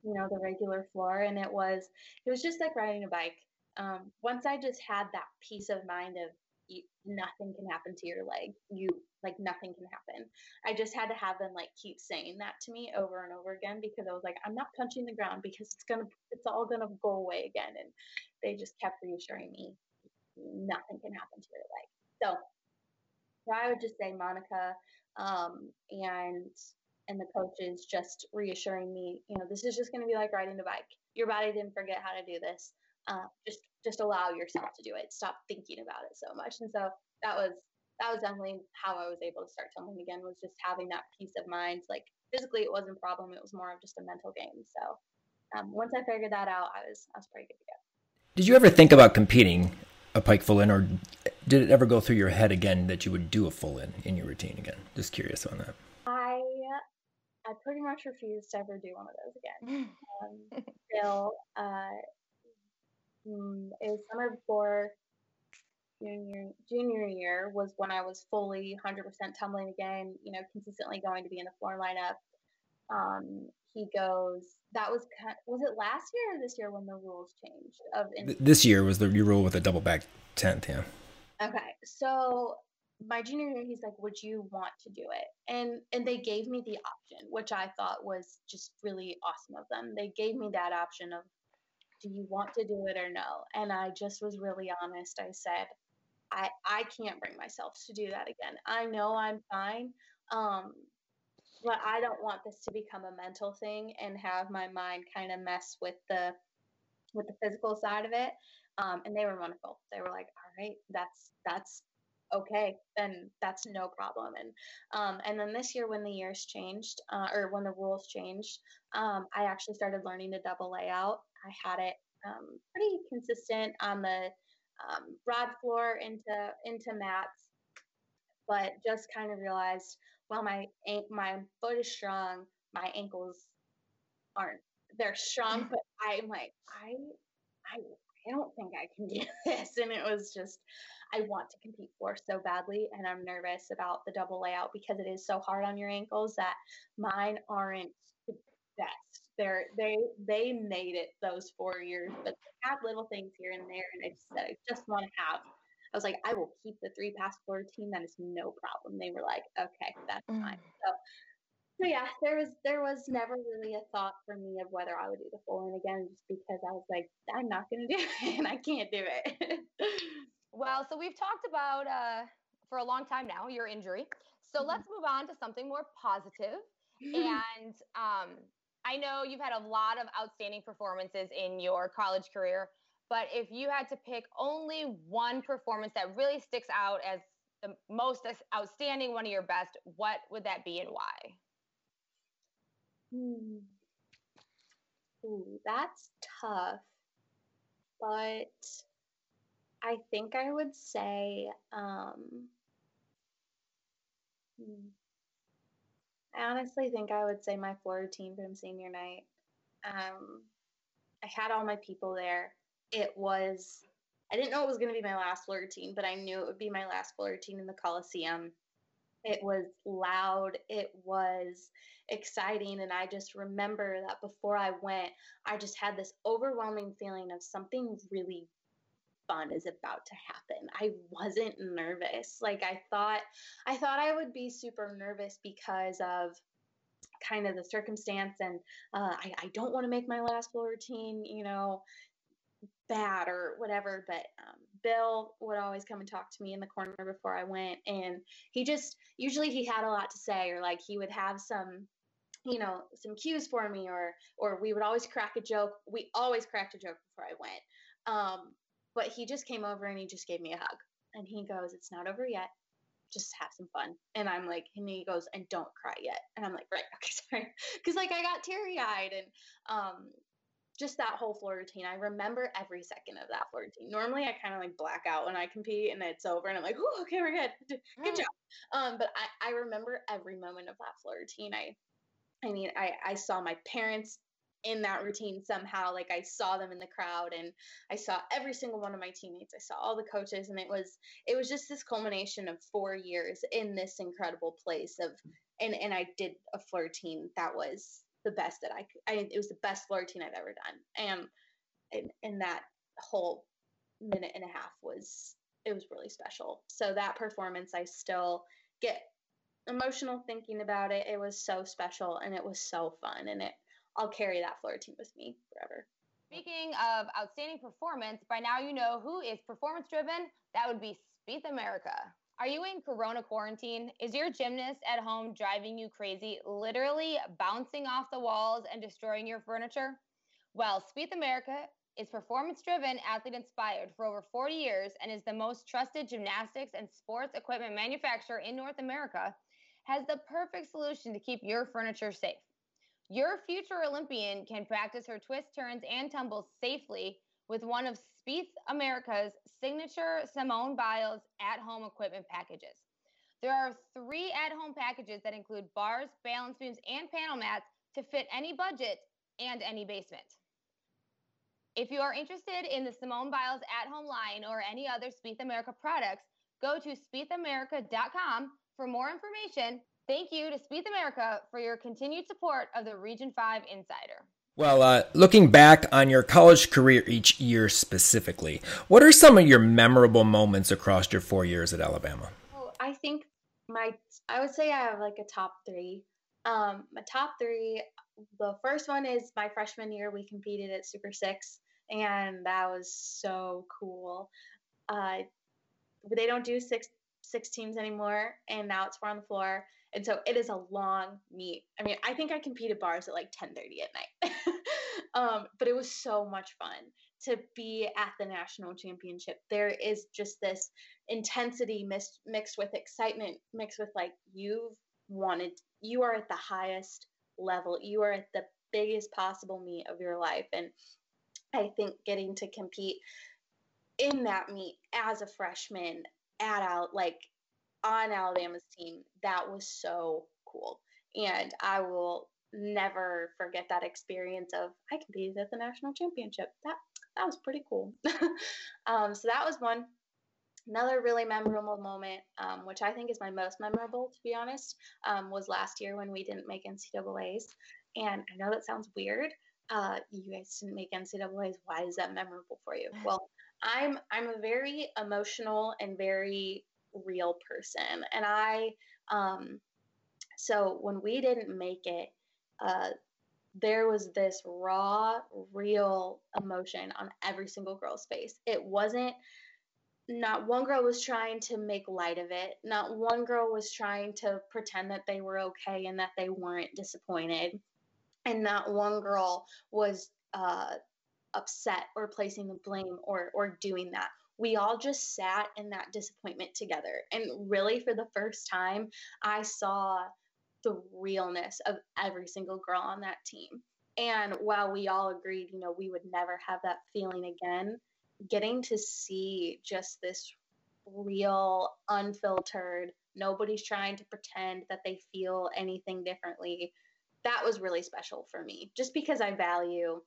[SPEAKER 1] know, the regular floor. And it was, it was just like riding a bike. Um, once I just had that peace of mind of you, nothing can happen to your leg, you like nothing can happen. I just had to have them like keep saying that to me over and over again because I was like, I'm not punching the ground because it's gonna, it's all gonna go away again. And they just kept reassuring me nothing can happen to your leg. So, I would just say Monica um, and and the coaches just reassuring me, you know, this is just going to be like riding a bike. Your body didn't forget how to do this. Uh, just just allow yourself to do it. Stop thinking about it so much. And so that was that was definitely how I was able to start tumbling again. Was just having that peace of mind. Like physically, it wasn't a problem. It was more of just a mental game. So um, once I figured that out, I was I was pretty good to go.
[SPEAKER 3] Did you ever think about competing a pike full in, or did it ever go through your head again that you would do a full in in your routine again? Just curious on that.
[SPEAKER 1] I I pretty much refused to ever do one of those again. Um, until uh, mm, it was summer before junior junior year was when I was fully 100% tumbling again. You know, consistently going to be in the floor lineup. Um, he goes, that was was it last year or this year when the rules changed? Of
[SPEAKER 3] in- this year was the new rule with a double back tenth, yeah.
[SPEAKER 1] Okay, so my junior year, he's like, "Would you want to do it?" And and they gave me the option, which I thought was just really awesome of them. They gave me that option of, "Do you want to do it or no?" And I just was really honest. I said, "I I can't bring myself to do that again. I know I'm fine." Um, but I don't want this to become a mental thing and have my mind kind of mess with the with the physical side of it. Um, and they were wonderful. They were like, "All right, that's that's okay, then that's no problem." And um, and then this year, when the years changed, uh, or when the rules changed, um, I actually started learning to double layout. I had it um, pretty consistent on the um, rod floor into into mats, but just kind of realized well, my my foot is strong, my ankles aren't they're strong, but I'm like, I I I don't think I can do this. And it was just I want to compete for so badly and I'm nervous about the double layout because it is so hard on your ankles that mine aren't the best. They're they they made it those four years, but they had little things here and there and I just said I just want to have I was like, I will keep the three pass floor routine. That is no problem. They were like, okay, that's mm. fine. So so yeah, there was there was never really a thought for me of whether I would do the full in again, just because I was like, I'm not gonna do it, and I can't do it.
[SPEAKER 4] well, so we've talked about uh, for a long time now your injury. So mm-hmm. let's move on to something more positive. and um, I know you've had a lot of outstanding performances in your college career, but if you had to pick only one performance that really sticks out as the most outstanding, one of your best, what would that be and why?
[SPEAKER 1] Hmm. Ooh, that's tough. But I think I would say um, hmm. I honestly think I would say my floor team from senior night. Um, I had all my people there. It was I didn't know it was going to be my last floor team, but I knew it would be my last floor team in the Coliseum. It was loud. It was exciting. And I just remember that before I went, I just had this overwhelming feeling of something really fun is about to happen. I wasn't nervous. Like I thought I thought I would be super nervous because of kind of the circumstance and uh, I, I don't want to make my last floor routine, you know, bad or whatever. But um, Bill would always come and talk to me in the corner before I went, and he just usually he had a lot to say, or like he would have some you know some cues for me or or we would always crack a joke we always cracked a joke before i went um, but he just came over and he just gave me a hug and he goes it's not over yet just have some fun and i'm like and he goes and don't cry yet and i'm like right okay sorry because like i got teary-eyed and um just that whole floor routine. I remember every second of that floor routine. Normally, I kind of like black out when I compete and it's over, and I'm like, "Oh, okay, we're good, good job." Um, but I, I remember every moment of that floor routine. I, I mean, I, I saw my parents in that routine somehow. Like I saw them in the crowd, and I saw every single one of my teammates. I saw all the coaches, and it was it was just this culmination of four years in this incredible place of. And, and I did a floor routine that was the best that I could. I, it was the best floor routine I've ever done, and and, and that whole minute and a half was it was really special. So that performance, I still get emotional thinking about it. It was so special and it was so fun, and it I'll carry that floor routine with me forever.
[SPEAKER 4] Speaking of outstanding performance, by now you know who is performance driven. That would be Spieth America. Are you in corona quarantine? Is your gymnast at home driving you crazy, literally bouncing off the walls and destroying your furniture? Well, Spieth America is performance driven, athlete inspired for over 40 years and is the most trusted gymnastics and sports equipment manufacturer in North America, has the perfect solution to keep your furniture safe. Your future Olympian can practice her twists, turns, and tumbles safely with one of Spieth America's signature Simone Biles at home equipment packages. There are three at home packages that include bars, balance beams, and panel mats to fit any budget and any basement. If you are interested in the Simone Biles at home line or any other Spieth America products, go to spiethamerica.com for more information. Thank you to Spieth America for your continued support of the Region 5 Insider.
[SPEAKER 3] Well, uh, looking back on your college career each year specifically, what are some of your memorable moments across your four years at Alabama?
[SPEAKER 1] Oh, I think my, I would say I have like a top three. Um, my top three, the first one is my freshman year, we competed at Super Six, and that was so cool. Uh, they don't do six six teams anymore, and now it's four on the floor and so it is a long meet. I mean, I think I competed bars at like 10:30 at night. um, but it was so much fun to be at the national championship. There is just this intensity mixed mixed with excitement, mixed with like you've wanted you are at the highest level. You are at the biggest possible meet of your life and I think getting to compete in that meet as a freshman at out like on Alabama's team, that was so cool. And I will never forget that experience of I competed at the national championship. That that was pretty cool. um, so that was one. Another really memorable moment, um, which I think is my most memorable, to be honest, um, was last year when we didn't make NCAA's. And I know that sounds weird. Uh, you guys didn't make NCAA's. Why is that memorable for you? Well, I'm I'm a very emotional and very real person, and I um, so when we didn't make it, uh, there was this raw, real emotion on every single girl's face. It wasn't not one girl was trying to make light of it. Not one girl was trying to pretend that they were okay and that they weren't disappointed. And not one girl was uh, upset or placing the blame or or doing that. We all just sat in that disappointment together. And really for the first time, I saw the realness of every single girl on that team. And while we all agreed, you know, we would never have that feeling again, getting to see just this real, unfiltered, nobody's trying to pretend that they feel anything differently, that was really special for me. Just because I value,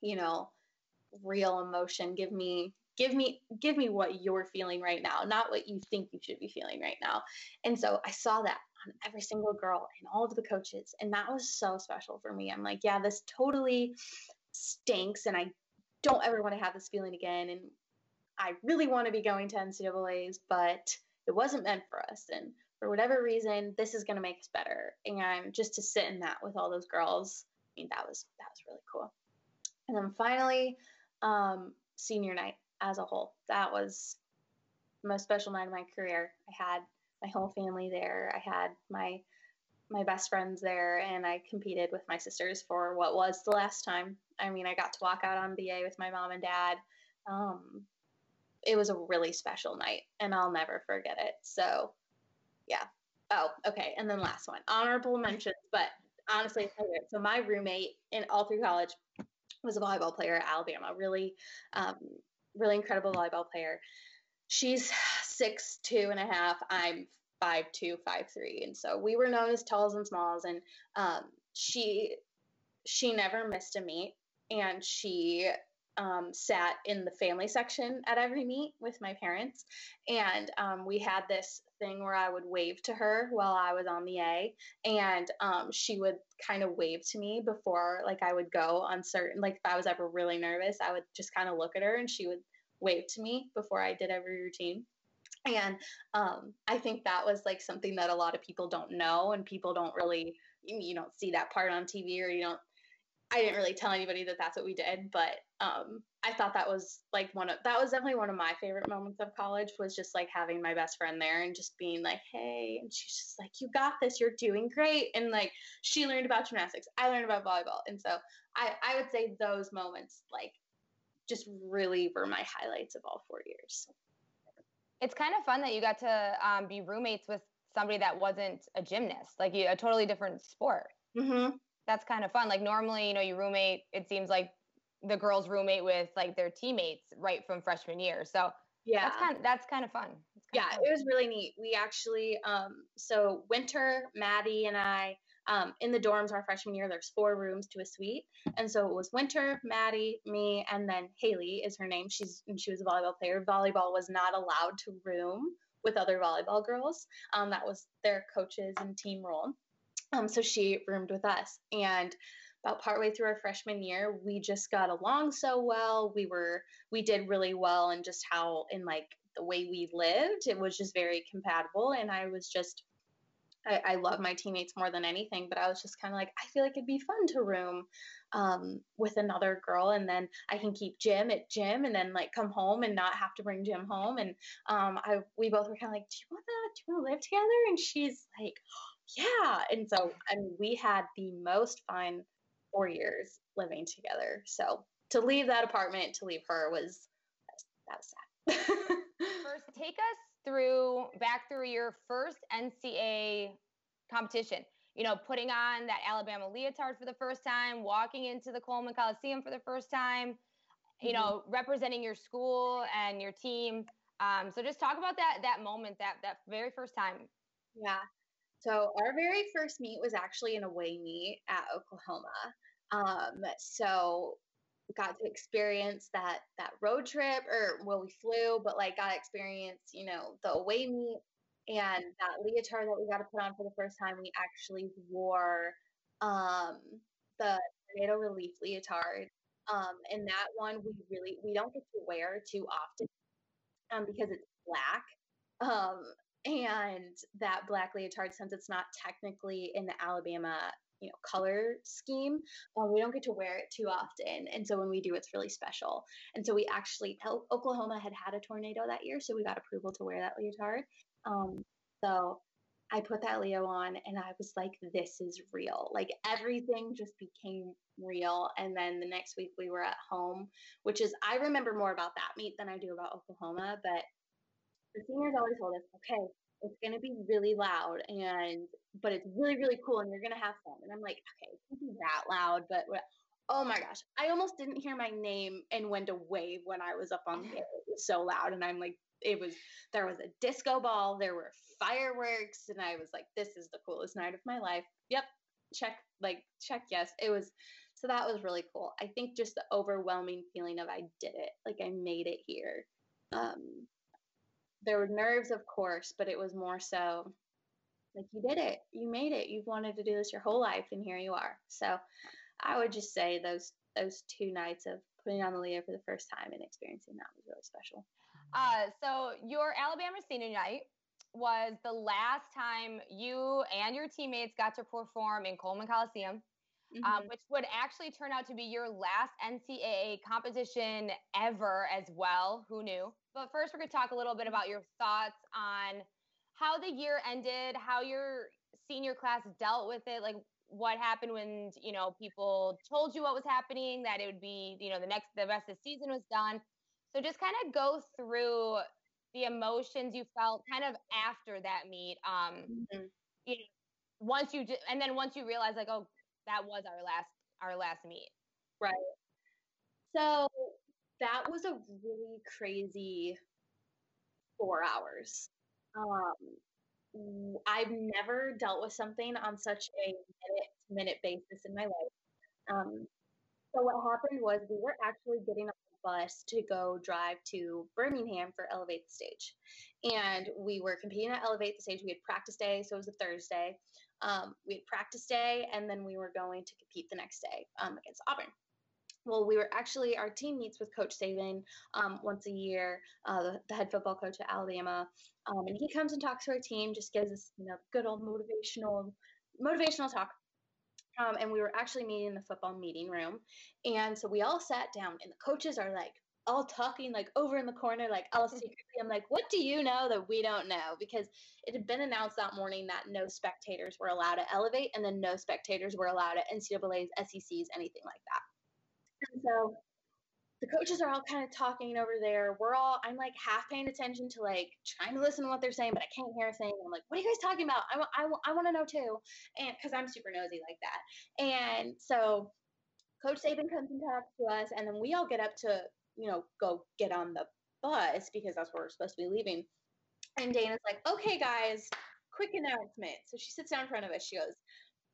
[SPEAKER 1] you know, real emotion. Give me give me give me what you're feeling right now not what you think you should be feeling right now. And so i saw that on every single girl and all of the coaches and that was so special for me. I'm like yeah this totally stinks and i don't ever want to have this feeling again and i really want to be going to ncaa's but it wasn't meant for us and for whatever reason this is going to make us better. And just to sit in that with all those girls i mean that was that was really cool. And then finally um, senior night as a whole. That was the most special night of my career. I had my whole family there. I had my my best friends there, and I competed with my sisters for what was the last time. I mean, I got to walk out on BA with my mom and dad. Um, it was a really special night, and I'll never forget it. So, yeah. Oh, okay. And then last one, honorable mentions, but honestly, so my roommate in all through college was a volleyball player at Alabama. Really, um, really incredible volleyball player. She's six two and a half. I'm five two, five three, and so we were known as talls and smalls. And um, she she never missed a meet, and she um, sat in the family section at every meet with my parents. And um, we had this thing where I would wave to her while I was on the A, and um, she would kind of wave to me before, like, I would go on certain, like, if I was ever really nervous, I would just kind of look at her and she would wave to me before I did every routine. And um, I think that was like something that a lot of people don't know, and people don't really, you don't see that part on TV, or you don't I didn't really tell anybody that that's what we did, but um, I thought that was like one of that was definitely one of my favorite moments of college was just like having my best friend there and just being like, hey, and she's just like, you got this, you're doing great, and like she learned about gymnastics, I learned about volleyball, and so I I would say those moments like just really were my highlights of all four years.
[SPEAKER 4] It's kind of fun that you got to um, be roommates with somebody that wasn't a gymnast, like a totally different sport.
[SPEAKER 1] Mm-hmm
[SPEAKER 4] that's kind of fun. Like normally, you know, you roommate, it seems like the girls roommate with like their teammates right from freshman year. So yeah, that's kind of, that's kind of fun.
[SPEAKER 1] yeah, fun. it was really neat. We actually, um, so Winter, Maddie, and I, um, in the dorms our freshman year, there's four rooms to a suite, and so it was Winter, Maddie, me, and then Haley is her name. She's and she was a volleyball player. Volleyball was not allowed to room with other volleyball girls. Um, that was their coaches and team role. Um, so she roomed with us. And about partway through our freshman year, we just got along so well. We were, we did really well and just how, in like the way we lived, it was just very compatible. And I was just, I, I love my teammates more than anything, but I was just kind of like, I feel like it'd be fun to room um, with another girl, and then I can keep gym at gym, and then like come home and not have to bring gym home. And um, I, we both were kind of like, do you want to, do you want to live together? And she's like, yeah. And so, I mean, we had the most fun four years living together. So to leave that apartment, to leave her was, that was sad.
[SPEAKER 4] first, take us through, back through your first NCA competition. You know, putting on that Alabama leotard for the first time, walking into the Coleman Coliseum for the first time, you mm-hmm. know, representing your school and your team. Um, so just talk about that that moment, that that very first time.
[SPEAKER 1] Yeah. So our very first meet was actually an away meet at Oklahoma. Um, so got to experience that that road trip or well we flew but like got experience you know the away meet and that leotard that we got to put on for the first time we actually wore um the tornado relief leotard um and that one we really we don't get to wear too often um because it's black um and that black leotard since it's not technically in the alabama you know color scheme um, we don't get to wear it too often and so when we do it's really special. And so we actually oklahoma had had a tornado that year so we got approval to wear that leotard. Um, so i put that leo on and i was like this is real. Like everything just became real and then the next week we were at home which is i remember more about that meet than i do about oklahoma but the seniors always told us okay it's going to be really loud and but it's really really cool and you're going to have fun. And i'm like okay it can't be that loud but oh my gosh. I almost didn't hear my name and went to wave when i was up on there it was so loud and i'm like it was there was a disco ball there were fireworks and i was like this is the coolest night of my life. Yep check like check yes. It was so that was really cool. I think just the overwhelming feeling of i did it like i made it here. Um there were nerves, of course, but it was more so like you did it, you made it, you've wanted to do this your whole life, and here you are. So I would just say those those two nights of putting on the Leo for the first time and experiencing that was really special.
[SPEAKER 4] Uh, so your Alabama senior night was the last time you and your teammates got to perform in Coleman Coliseum. Um, mm-hmm. Um, which would actually turn out to be your last NCAA competition ever as well. Who knew? But first, we're going to talk a little bit about your thoughts on how the year ended, how your senior class dealt with it, like what happened when you know people told you what was happening, that it would be you know the next the rest of the season was done. So just kind of go through the emotions you felt kind of after that meet. Um, mm-hmm. you know, once you just, and then once you realize like oh that was our last our last meet.
[SPEAKER 1] Right. So that was a really crazy four hours. Um, I've never dealt with something on such a minute to minute basis in my life. Um, so what happened was we were actually getting on the bus to go drive to Birmingham for Elevate the Stage, and we were competing at Elevate the Stage. We had practice day, so it was a Thursday. Um, we had practice day, and then we were going to compete the next day um, against Auburn well, we were actually our team meets with Coach Saban um, once a year, uh, the, the, head football coach at Alabama, um, and he comes and talks to our team, just gives us you know good old motivational motivational talk. Um, and we were actually meeting in the football meeting room, and so we all sat down, and the coaches are like all talking like over in the corner, like all secretly. I'm like, what do you know that we don't know? Because it had been announced that morning that no spectators were allowed to elevate, and then no spectators were allowed at NCAA's, SECs, anything like that. And so the coaches are all kind of talking over there. We're all, I'm like half paying attention to like trying to listen to what they're saying, but I can't hear a thing. I'm like, what are you guys talking about? I, I, I want to know too. And because I'm super nosy like that. And so Coach Saban comes and talks to us, and then we all get up to, you know, go get on the bus because that's where we're supposed to be leaving. And Dana's like, okay, guys, quick announcement. So she sits down in front of us. She goes,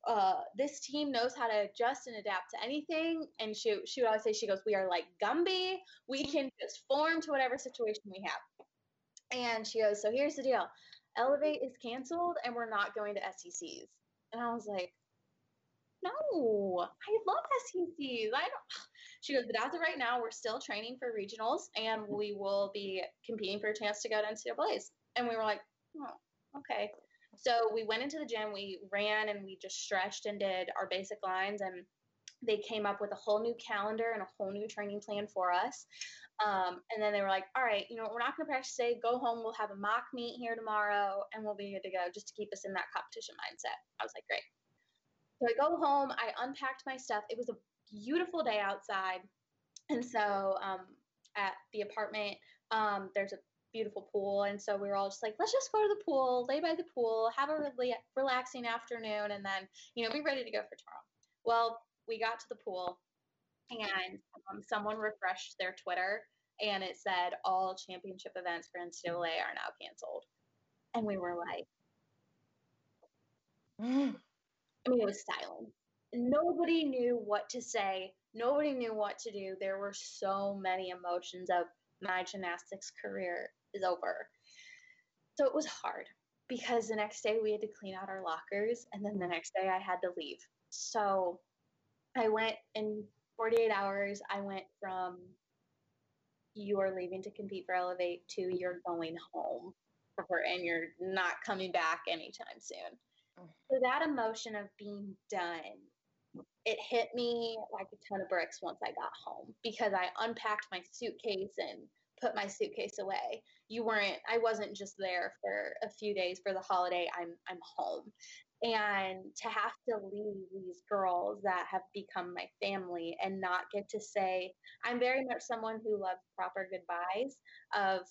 [SPEAKER 1] uh, this team knows how to adjust and adapt to anything. And she, she would always say, she goes, we are like Gumby. We can just form to whatever situation we have. And she goes, so here's the deal. Elevate is canceled and we're not going to SECs. And I was like, no, I love SECs. I don't. She goes, but as of right now, we're still training for regionals and we will be competing for a chance to go to NCAA's. And we were like, oh, okay. So we went into the gym, we ran and we just stretched and did our basic lines and they came up with a whole new calendar and a whole new training plan for us. Um, and then they were like, all right, you know, we're not going to practice today. Go home. We'll have a mock meet here tomorrow and we'll be good to go just to keep us in that competition mindset. I was like, great. So I go home. I unpacked my stuff. It was a beautiful day outside. And so um, at the apartment, um, there's a beautiful pool. And so we were all just like, let's just go to the pool, lay by the pool, have a really relaxing afternoon, and then, you know, be ready to go for tomorrow. Well, we got to the pool and um, someone refreshed their Twitter and it said all championship events for NCAA are now canceled. And we were like, I mean, it was silent. Nobody knew what to say. Nobody knew what to do. There were so many emotions of my gymnastics career is over. So it was hard because the next day we had to clean out our lockers and then the next day I had to leave. So I went in 48 hours. I went from you are leaving to compete for Elevate to you're going home and you're not coming back anytime soon. Mm. So that emotion of being done, it hit me like a ton of bricks once I got home because I unpacked my suitcase and put my suitcase away. You weren't I wasn't just there for a few days for the holiday. I'm I'm home. And to have to leave these girls that have become my family and not get to say, I'm very much someone who loves proper goodbyes of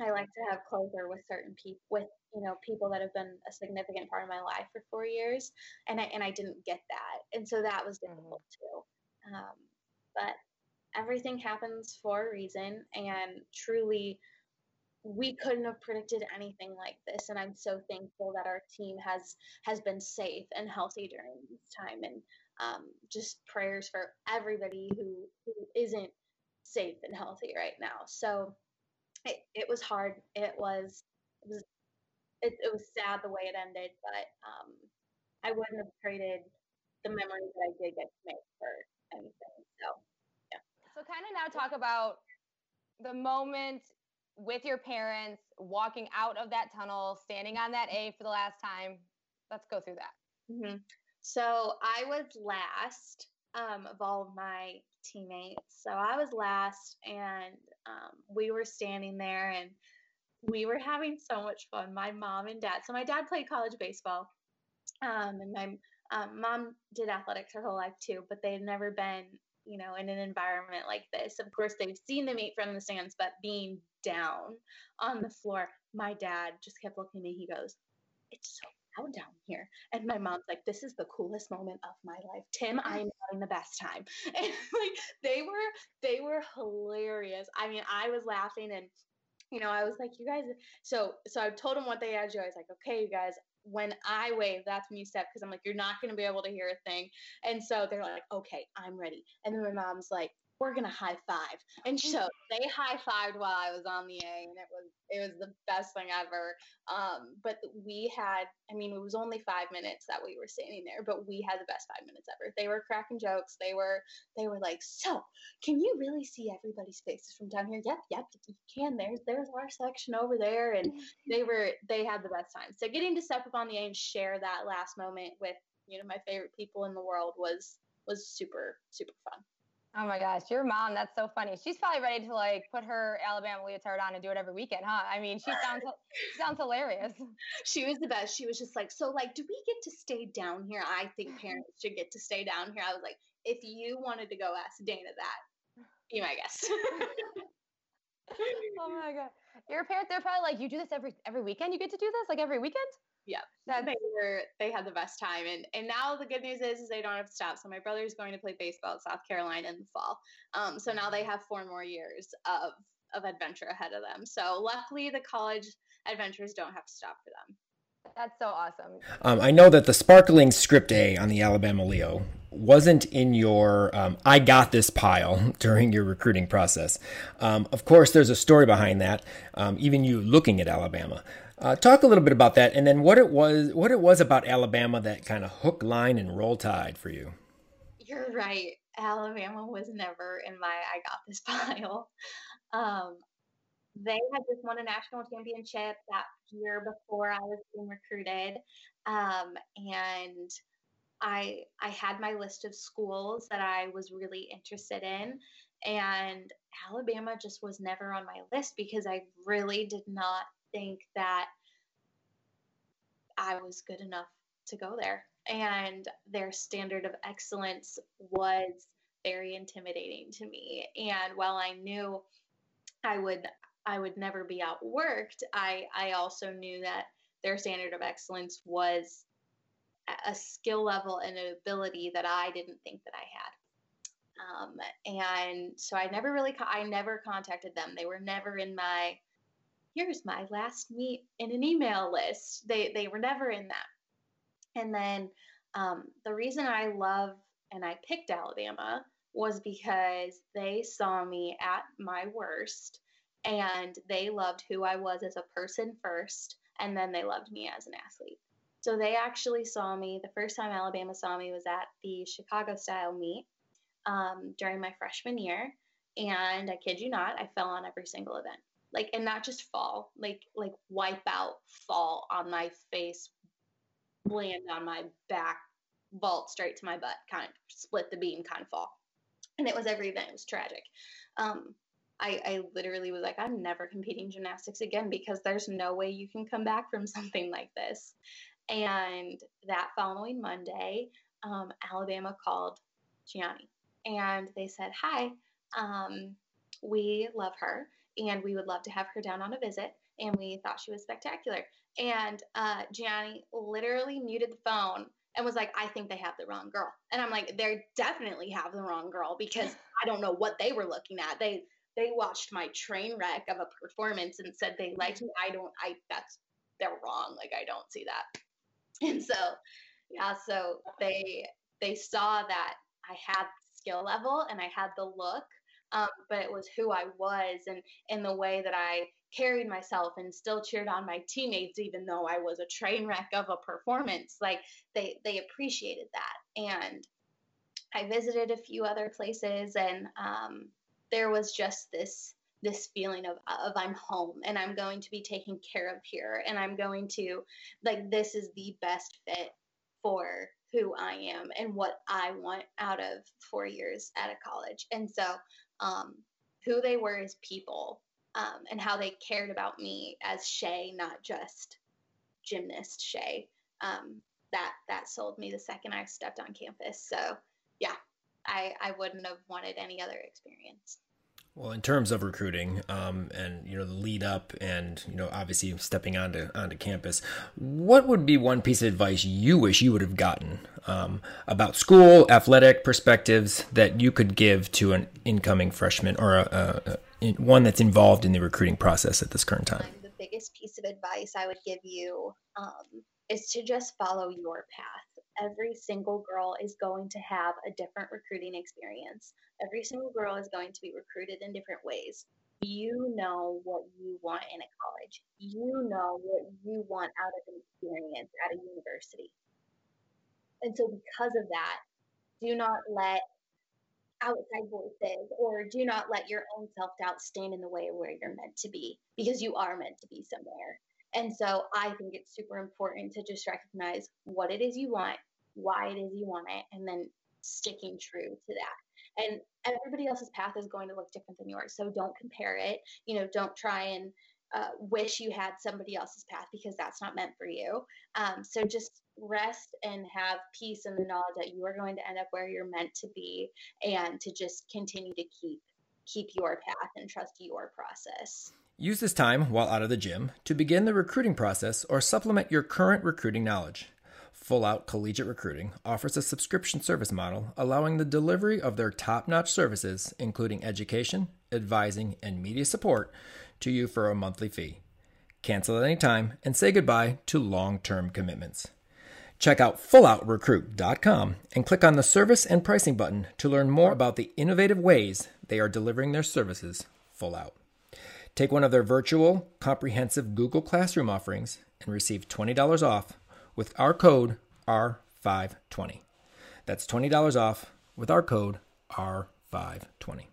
[SPEAKER 1] I like to have closure with certain people, with you know people that have been a significant part of my life for four years, and I and I didn't get that, and so that was mm-hmm. difficult mm-hmm. too. Um, but everything happens for a reason, and truly, we couldn't have predicted anything like this, and I'm so thankful that our team has has been safe and healthy during this time, and um, just prayers for everybody who who isn't safe and healthy right now. So it, it was hard. It was it was it, it was sad the way it ended, but um, I wouldn't have traded the memories that I did get to make for anything. So.
[SPEAKER 4] So kind of now talk about the moment with your parents walking out of that tunnel, standing on that A for the last time. Let's go through that.
[SPEAKER 1] Mm-hmm. So I was last um, of all of my teammates. So I was last, and um, we were standing there and we were having so much fun. My mom and dad. So my dad played college baseball, um, and my um, mom did athletics her whole life too, but they had never been, you know, in an environment like this. Of course, they've seen the meet from the stands, but being down on the floor, my dad just kept looking at me. He goes, "It's so loud down here. And my mom's like, this is the coolest moment of my life. Tim, I am having the best time. And like they were they were hilarious. I mean, I was laughing and you know, I was like, you guys so so I told them what they had do. I was like, okay, you guys, when I wave, that's when you step because I'm like, you're not gonna be able to hear a thing. And so they're like, okay, I'm ready. And then my mom's like, we're gonna high five. And so they high fived while I was on the A, and it was it was the best thing ever. Um, but we had, I mean, it was only five minutes that we were standing there, but we had the best five minutes ever. They were cracking jokes. They were they were like, so can you really see everybody's faces from down here? Yep, yep, you can. There's there's our section over there, and they were they had the best time. So getting to step up on the A and share that last moment with you know my favorite people in the world was was super super fun.
[SPEAKER 4] Oh my gosh, your mom, that's so funny. She's probably ready to like put her Alabama leotard on and do it every weekend, huh? I mean, she sounds she sounds hilarious.
[SPEAKER 1] She was the best. She was just like, "So like, do we get to stay down here? I think parents should get to stay down here." I was like, "If you wanted to go ask Dana that, be my guest."
[SPEAKER 4] oh my god. Your parents they're probably like, "You do this every every weekend? You get to do this like every weekend?"
[SPEAKER 1] Yeah they were they had the best time and and now the good news is, is they don't have to stop so my brother's going to play baseball at south carolina in the fall um, so now they have four more years of of adventure ahead of them so luckily the college adventures don't have to stop for them
[SPEAKER 4] that's so awesome.
[SPEAKER 3] Um, I know that the sparkling script A on the Alabama Leo wasn't in your um, I got this pile during your recruiting process. Um, of course, there's a story behind that, um, even you looking at Alabama. Uh, talk a little bit about that, and then what it was, what it was about Alabama that kind of hook, line, and roll tide for you.
[SPEAKER 1] You're right. Alabama was never in my I got this pile. Um, they had just won a national championship that year before I was being recruited, um, and I I had my list of schools that I was really interested in, and Alabama just was never on my list because I really did not think that I was good enough to go there. And their standard of excellence was very intimidating to me. And while I knew I would I would never be outworked, I I also knew that their standard of excellence was a skill level and an ability that I didn't think that I had. Um, and so I never really, I never contacted them. They were never in my here's my last meet in an email list. They they were never in that. And then um, the reason I love and I picked Alabama was because they saw me at my worst and they loved who I was as a person first, and then they loved me as an athlete. So they actually saw me. The first time Alabama saw me was at the Chicago style meet um, during my freshman year, and I kid you not, I fell on every single event. Like, and not just fall, like like wipe out, fall on my face, land on my back, vault straight to my butt, kind of split the beam, kind of fall. And it was every event. It was tragic. Um, I, I literally was like, I'm never competing gymnastics again because there's no way you can come back from something like this. And that following Monday, um, Alabama called Gianni and they said, Hi, um, we love her and we would love to have her down on a visit. And we thought she was spectacular. And uh, Gianni literally muted the phone and was like, I think they have the wrong girl. And I'm like, they definitely have the wrong girl because I don't know what they were looking at. They they watched my train wreck of a performance and said they liked me. I don't I that's they're wrong. Like I don't see that. And so yeah, so they they saw that I had skill level and I had the look, um, but it was who I was and in the way that I carried myself and still cheered on my teammates even though I was a train wreck of a performance. Like they they appreciated that. And I visited a few other places and um, there was just this this feeling of of I'm home and I'm going to be taken care of here and I'm going to like this is the best fit for who I am and what I want out of four years at a college. And so, um, who they were as people um, and how they cared about me as Shea, not just gymnast Shea. Um, that that sold me the second I stepped on campus. So, yeah, I I wouldn't have wanted any other experience.
[SPEAKER 3] Well, in terms of recruiting, um, and you know the lead up, and you know obviously stepping onto onto campus, what would be one piece of advice you wish you would have gotten um, about school athletic perspectives that you could give to an incoming freshman or a, a, a, one that's involved in the recruiting process at this current time?
[SPEAKER 1] The biggest piece of advice I would give you um, is to just follow your path every single girl is going to have a different recruiting experience. Every single girl is going to be recruited in different ways. You know what you want in a college. You know what you want out of an experience at a university. And so, because of that, do not let outside voices or do not let your own self doubt stand in the way of where you're meant to be because you are meant to be somewhere. And so I think it's super important to just recognize what it is you want, why it is you want it, and then sticking true to that. And everybody else's path is going to look different than yours. So don't compare it. You know, don't try and uh, wish you had somebody else's path because that's not meant for you. Um, so just rest and have peace in the knowledge that you are going to end up where you're meant to be, and to just continue to keep keep your path and trust your process.
[SPEAKER 3] Use this time while out of the gym to begin the recruiting process or supplement your current recruiting knowledge. Full Out Collegiate Recruiting offers a subscription service model allowing the delivery of their top notch services, including education, advising, and media support, to you for a monthly fee. Cancel at any time and say goodbye to long term commitments. Check out fulloutrecruit.com and click on the service and pricing button to learn more about the innovative ways they are delivering their services full out. Take one of their virtual, comprehensive Google Classroom offerings and receive $20 off with our code R520. That's $20 off with our code R520.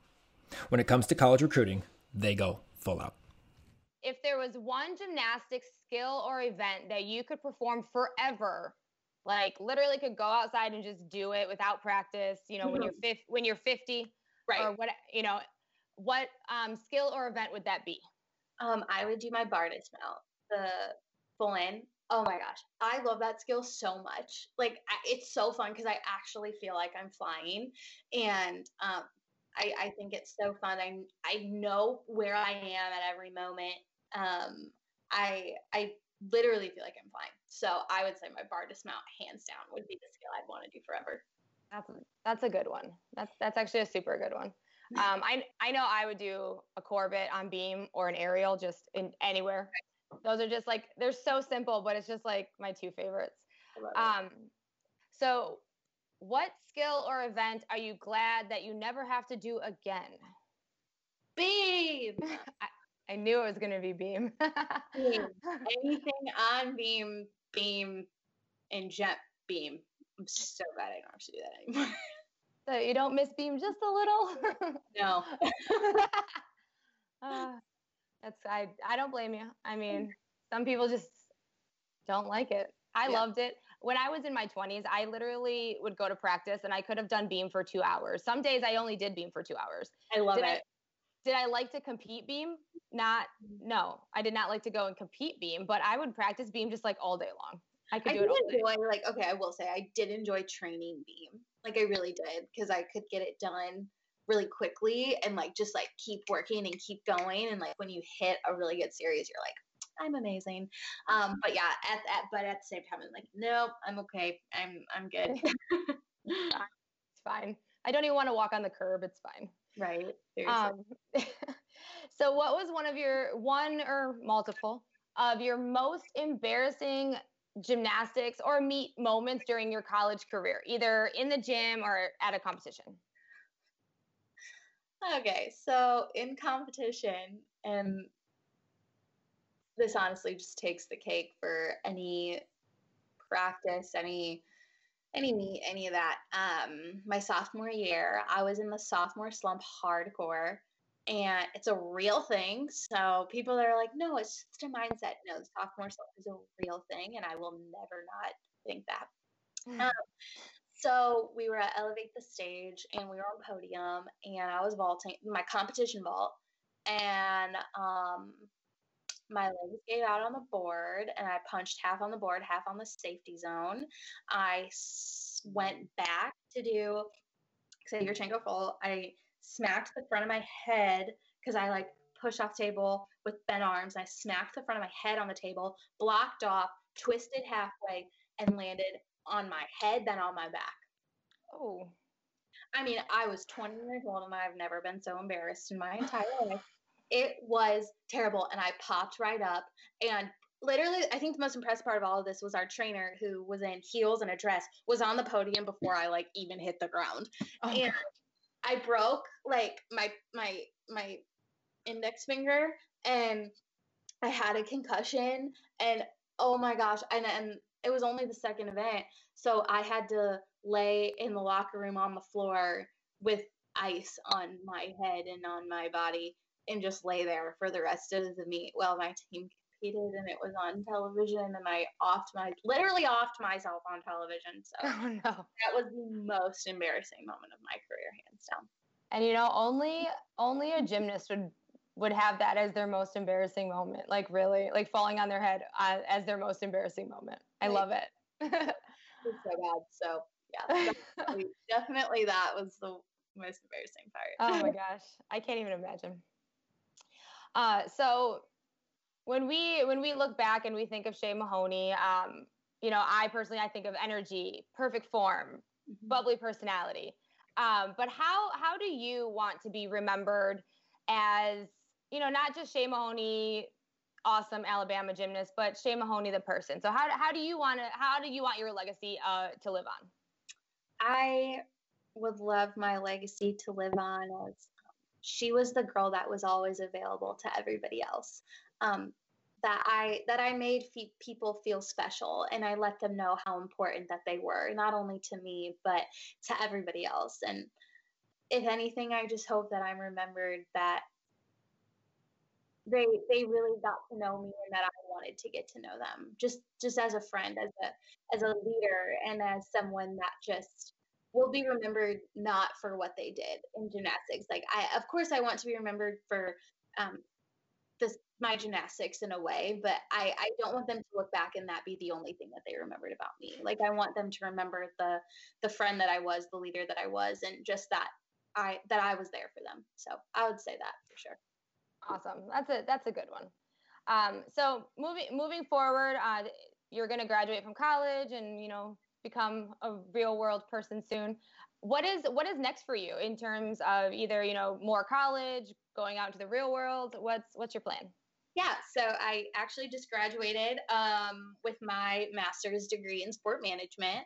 [SPEAKER 3] When it comes to college recruiting, they go full out.
[SPEAKER 4] If there was one gymnastics skill or event that you could perform forever, like literally could go outside and just do it without practice, you know, mm-hmm. when you're 50, when you're 50 right. or what, you know, what um, skill or event would that be?
[SPEAKER 1] Um, I would do my bar dismount, the full in. Oh my gosh, I love that skill so much. Like it's so fun because I actually feel like I'm flying, and um, I, I think it's so fun. I I know where I am at every moment. Um, I I literally feel like I'm flying. So I would say my bar dismount, hands down, would be the skill I'd want to do forever.
[SPEAKER 4] That's that's a good one. That's that's actually a super good one. Um, I I know I would do a Corbett on beam or an aerial just in anywhere. Those are just like they're so simple, but it's just like my two favorites. Um, so, what skill or event are you glad that you never have to do again?
[SPEAKER 1] Beam.
[SPEAKER 4] I, I knew it was going to be beam.
[SPEAKER 1] beam. Anything on beam, beam, and jet beam. I'm so glad I don't have to do that anymore.
[SPEAKER 4] So you don't miss beam just a little?
[SPEAKER 1] no.
[SPEAKER 4] uh, that's I. I don't blame you. I mean, mm. some people just don't like it. I yeah. loved it. When I was in my 20s, I literally would go to practice and I could have done beam for two hours. Some days I only did beam for two hours.
[SPEAKER 1] I love
[SPEAKER 4] did
[SPEAKER 1] it.
[SPEAKER 4] I, did I like to compete beam? Not, no. I did not like to go and compete beam, but I would practice beam just like all day long. I could do
[SPEAKER 1] I
[SPEAKER 4] it all day.
[SPEAKER 1] Enjoy, like, okay, I will say I did enjoy training beam. Like I really did because I could get it done really quickly and like just like keep working and keep going. And like when you hit a really good series, you're like, I'm amazing. Um, but yeah, at, at but at the same time, I'm like, nope, I'm okay. I'm I'm good.
[SPEAKER 4] it's fine. I don't even want to walk on the curb. It's fine.
[SPEAKER 1] Right.
[SPEAKER 4] Um, so, what was one of your one or multiple of your most embarrassing gymnastics or meet moments during your college career, either in the gym or at a competition?
[SPEAKER 1] Okay, so in competition, and this honestly just takes the cake for any practice, any any meet, any of that. Um, my sophomore year, I was in the sophomore slump hardcore, and it's a real thing. So people that are like, no, it's just a mindset. No, the sophomore slump is a real thing, and I will never not think that. Mm. Um, so we were at Elevate the Stage, and we were on podium, and I was vaulting my competition vault, and um, my legs gave out on the board and I punched half on the board, half on the safety zone. I s- went back to do say Yurchenko full. I smacked the front of my head because I like pushed off table with bent arms. I smacked the front of my head on the table, blocked off, twisted halfway, and landed on my head, then on my back.
[SPEAKER 4] Oh.
[SPEAKER 1] I mean, I was 20 years old and I've never been so embarrassed in my entire life. It was terrible. And I popped right up. And literally, I think the most impressive part of all of this was our trainer, who was in heels and a dress, was on the podium before I like even hit the ground. Oh, and I broke like my my my index finger and I had a concussion and oh my gosh and and it was only the second event so I had to lay in the locker room on the floor with ice on my head and on my body and just lay there for the rest of the meet while my team competed and it was on television and I offed my literally offed myself on television. So
[SPEAKER 4] oh, no.
[SPEAKER 1] that was the most embarrassing moment of my career, hands down.
[SPEAKER 4] And you know, only only a gymnast would would have that as their most embarrassing moment. Like really, like falling on their head uh, as their most embarrassing moment. I love it.
[SPEAKER 1] it's so bad. So yeah, definitely, definitely that was the most embarrassing part.
[SPEAKER 4] oh my gosh, I can't even imagine. Uh, so when we when we look back and we think of Shea Mahoney, um, you know, I personally I think of energy, perfect form, mm-hmm. bubbly personality. Um, but how how do you want to be remembered as you know not just Shea Mahoney, awesome Alabama gymnast, but Shea Mahoney the person? So how how do you want to how do you want your legacy uh, to live on?
[SPEAKER 1] I would love my legacy to live on as she was the girl that was always available to everybody else. Um, that I that I made fe- people feel special, and I let them know how important that they were, not only to me but to everybody else. And if anything, I just hope that I'm remembered that they they really got to know me and that I wanted to get to know them just just as a friend as a as a leader and as someone that just will be remembered not for what they did in gymnastics. Like I, of course, I want to be remembered for um, this my gymnastics in a way, but I, I don't want them to look back and that be the only thing that they remembered about me. Like I want them to remember the the friend that I was, the leader that I was, and just that I that I was there for them. So I would say that for sure.
[SPEAKER 4] Awesome. That's a that's a good one. Um, so moving moving forward, uh, you're going to graduate from college, and you know become a real world person soon. What is what is next for you in terms of either you know more college, going out into the real world? What's what's your plan?
[SPEAKER 1] Yeah, so I actually just graduated um, with my master's degree in sport management.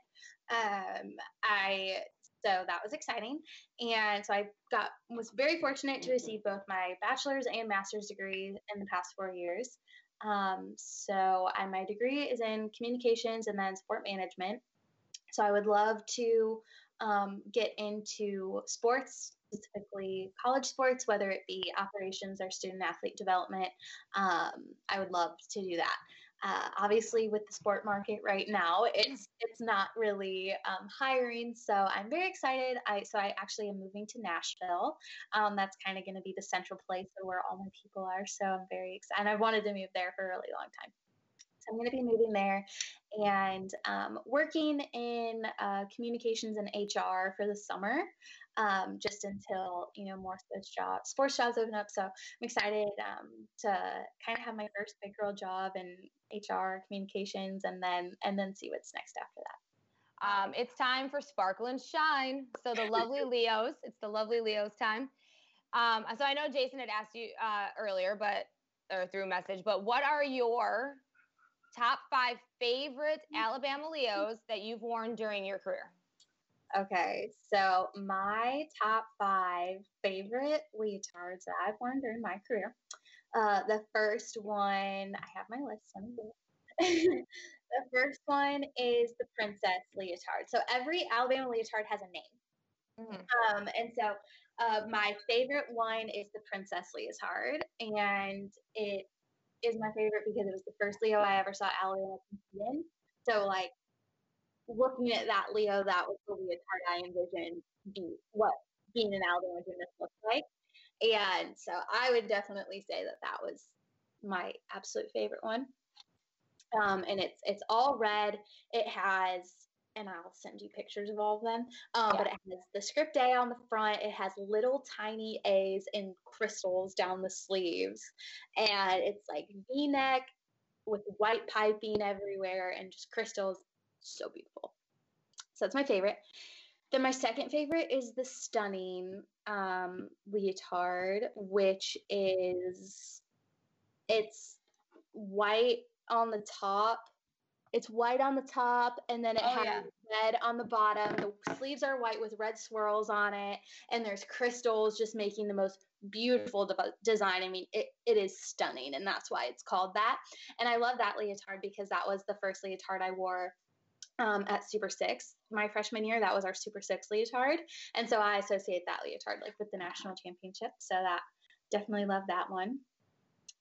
[SPEAKER 1] Um, I so that was exciting, and so I got was very fortunate to receive both my bachelor's and master's degrees in the past four years. Um, so I, my degree is in communications and then sport management. So I would love to um, get into sports, specifically college sports, whether it be operations or student athlete development. Um, I would love to do that. Uh, obviously, with the sport market right now, it's it's not really um, hiring. So I'm very excited. I so I actually am moving to Nashville. Um, that's kind of going to be the central place where all my people are. So I'm very excited. And I wanted to move there for a really long time. So I'm going to be moving there and um, working in uh, communications and HR for the summer, um, just until you know more sports jobs, sports jobs open up. So I'm excited um, to kind of have my first big girl job in HR communications, and then and then see what's next after that.
[SPEAKER 4] Um, it's time for sparkle and shine. So the lovely Leos, it's the lovely Leos time. Um, so I know Jason had asked you uh, earlier, but or through message, but what are your top five favorite Alabama Leos that you've worn during your career?
[SPEAKER 1] Okay, so my top five favorite leotards that I've worn during my career. Uh, the first one, I have my list. the first one is the princess leotard. So every Alabama leotard has a name. Mm-hmm. Um, and so uh, my favorite one is the princess leotard, and it is my favorite because it was the first Leo I ever saw Alabama compete in. So like looking at that Leo, that was the leotard I envisioned be what being an Alabama gymnast looks like. And so I would definitely say that that was my absolute favorite one. Um, and it's it's all red. It has, and I'll send you pictures of all of them. Um, yeah. But it has the script A on the front. It has little tiny A's and crystals down the sleeves, and it's like V-neck with white piping everywhere and just crystals. So beautiful. So that's my favorite. Then my second favorite is the stunning um, leotard, which is it's white on the top. It's white on the top, and then it oh, has yeah. red on the bottom. The sleeves are white with red swirls on it, and there's crystals just making the most beautiful de- design. I mean, it, it is stunning, and that's why it's called that. And I love that leotard because that was the first leotard I wore um, at Super Six my freshman year. That was our Super Six leotard, and so I associate that leotard like with the national championship. So that definitely love that one.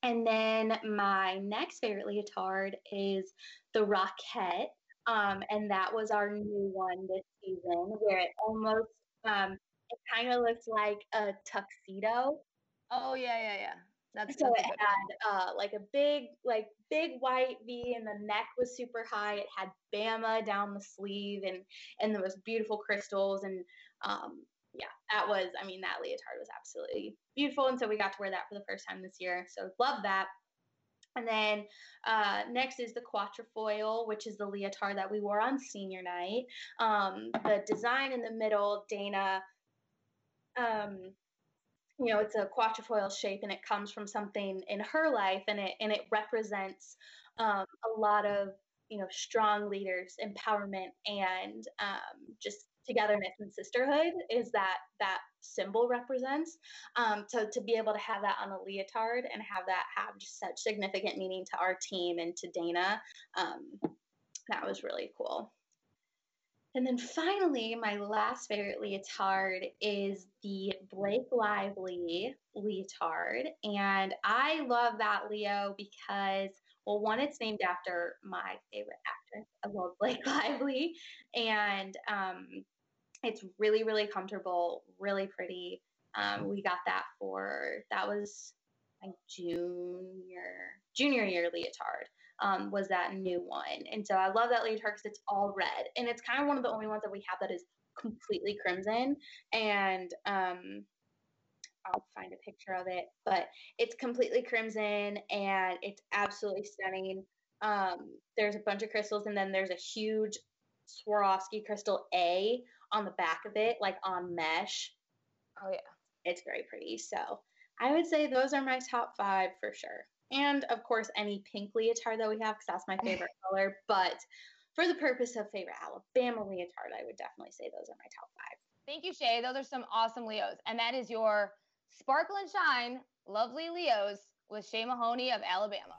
[SPEAKER 1] And then my next favorite leotard is the Rockette, um, and that was our new one this season, where it almost um, it kind of looks like a tuxedo.
[SPEAKER 4] Oh yeah, yeah, yeah.
[SPEAKER 1] That's so it had uh, like a big, like big white V, and the neck was super high. It had Bama down the sleeve, and and there was beautiful crystals, and um, yeah, that was. I mean, that leotard was absolutely beautiful, and so we got to wear that for the first time this year. So love that. And then uh, next is the quatrefoil, which is the leotard that we wore on senior night. Um, the design in the middle, Dana um, you know it's a quatrefoil shape and it comes from something in her life and it and it represents um, a lot of you know strong leaders empowerment and um, just togetherness and sisterhood is that that symbol represents. Um, so to be able to have that on a leotard and have that have just such significant meaning to our team and to dana um, that was really cool and then finally, my last favorite leotard is the Blake Lively leotard. And I love that Leo because, well, one, it's named after my favorite actress. I love Blake Lively. And um, it's really, really comfortable, really pretty. Um, we got that for, that was my junior, junior year leotard um, was that new one. And so I love that leotard because it's all red. And it's kind of one of the only ones that we have that is completely crimson. And um, I'll find a picture of it, but it's completely crimson and it's absolutely stunning. Um, there's a bunch of crystals, and then there's a huge Swarovski crystal A on the back of it, like on mesh.
[SPEAKER 4] Oh, yeah.
[SPEAKER 1] It's very pretty. So I would say those are my top five for sure. And of course any pink leotard that we have because that's my favorite color. But for the purpose of favorite Alabama leotard, I would definitely say those are my top five.
[SPEAKER 4] Thank you, Shea. Those are some awesome Leos, and that is your sparkle and shine, lovely Leos with Shea Mahoney of Alabama.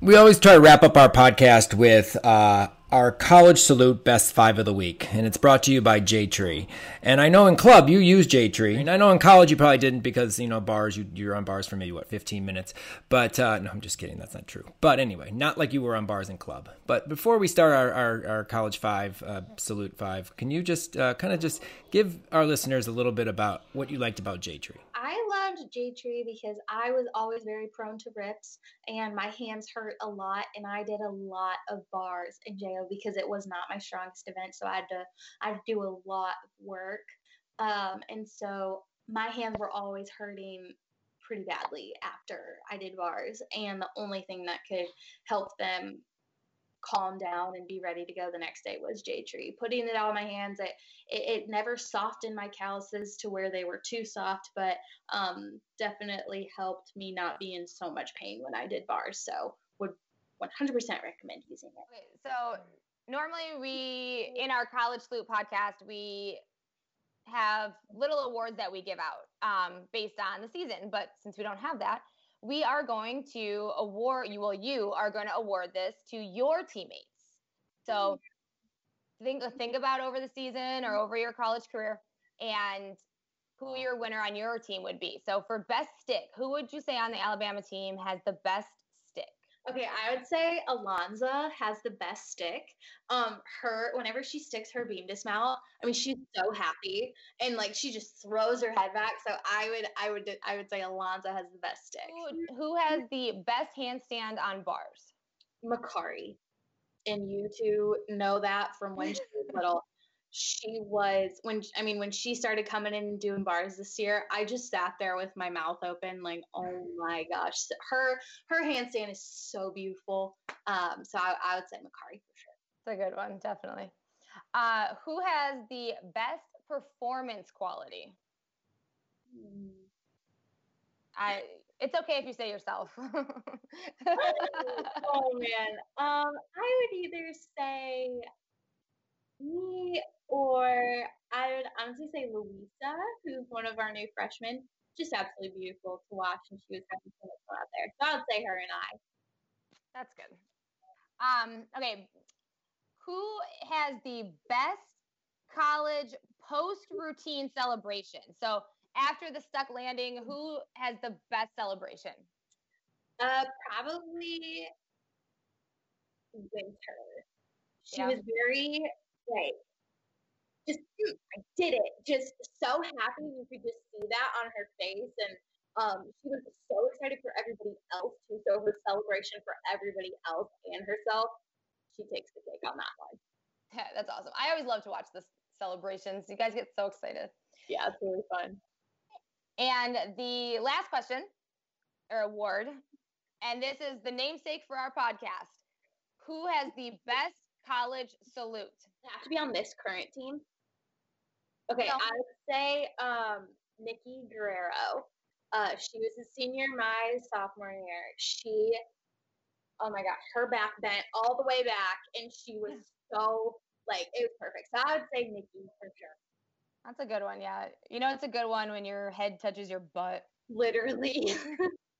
[SPEAKER 3] We always try to wrap up our podcast with uh, our college salute best five of the week, and it's brought to you by J Tree. And I know in club you use J Tree, and I know in college you probably didn't because you know bars you you're on bars for maybe what 15 minutes. But uh, no, I'm just kidding. That's not true. But anyway, not like you were on bars in club. But before we start our our, our college five uh, salute five, can you just uh, kind of just give our listeners a little bit about what you liked about J Tree?
[SPEAKER 1] I loved J Tree because I was always very prone to rips and my hands hurt a lot and I did a lot of bars in JO because it was not my strongest event. So I had to I had to do a lot of work. Um, and so my hands were always hurting pretty badly after I did bars. And the only thing that could help them calm down and be ready to go the next day was J Tree. Putting it on my hands, it, it, it never softened my calluses to where they were too soft, but um, definitely helped me not be in so much pain when I did bars. So would 100% recommend using it.
[SPEAKER 4] Okay, so normally we in our college salute podcast we have little awards that we give out um, based on the season, but since we don't have that, we are going to award you well you are going to award this to your teammates. So mm-hmm. think think about over the season or over your college career and who your winner on your team would be. So for best stick who would you say on the alabama team has the best
[SPEAKER 1] Okay, I would say Alonza has the best stick. Um, her whenever she sticks her beam dismount, I mean she's so happy and like she just throws her head back. So I would I would I would say Alonza has the best stick.
[SPEAKER 4] Who, who has the best handstand on bars?
[SPEAKER 1] Makarri. And you two know that from when she was little she was when I mean when she started coming in and doing bars this year, I just sat there with my mouth open, like, oh my gosh, her her handstand is so beautiful. Um, so I, I would say Makarri for sure.
[SPEAKER 4] It's a good one, definitely. Uh, who has the best performance quality? Hmm. I. It's okay if you say yourself. oh man,
[SPEAKER 1] um, I would either say me or I would honestly say Louisa, who's one of our new freshmen. Just absolutely beautiful to watch, and she was having so much fun out there. So I would say her and I.
[SPEAKER 4] That's good. Um, okay, who has the best college post routine celebration? So after the stuck landing, who has the best celebration?
[SPEAKER 1] Uh, probably Winter. She yeah. was very like just I did it. Just so happy you could just see that on her face and um, she was so excited for everybody else too. So her celebration for everybody else and herself, she takes the cake on that one.
[SPEAKER 4] Yeah, that's awesome. I always love to watch the celebrations. You guys get so excited.
[SPEAKER 1] Yeah, it's really fun.
[SPEAKER 4] And the last question or award, and this is the namesake for our podcast. Who has the best college salute?
[SPEAKER 1] have to be on this current team. Okay, no. I would say um, Nickie Guerrero. Uh, she was a senior my sophomore year. She, oh my gosh, her back bent all the way back, and she was so like it was perfect. So I would say Nickie for sure.
[SPEAKER 4] That's a good one, yeah. You know, it's a good one when your head touches your butt.
[SPEAKER 1] Literally.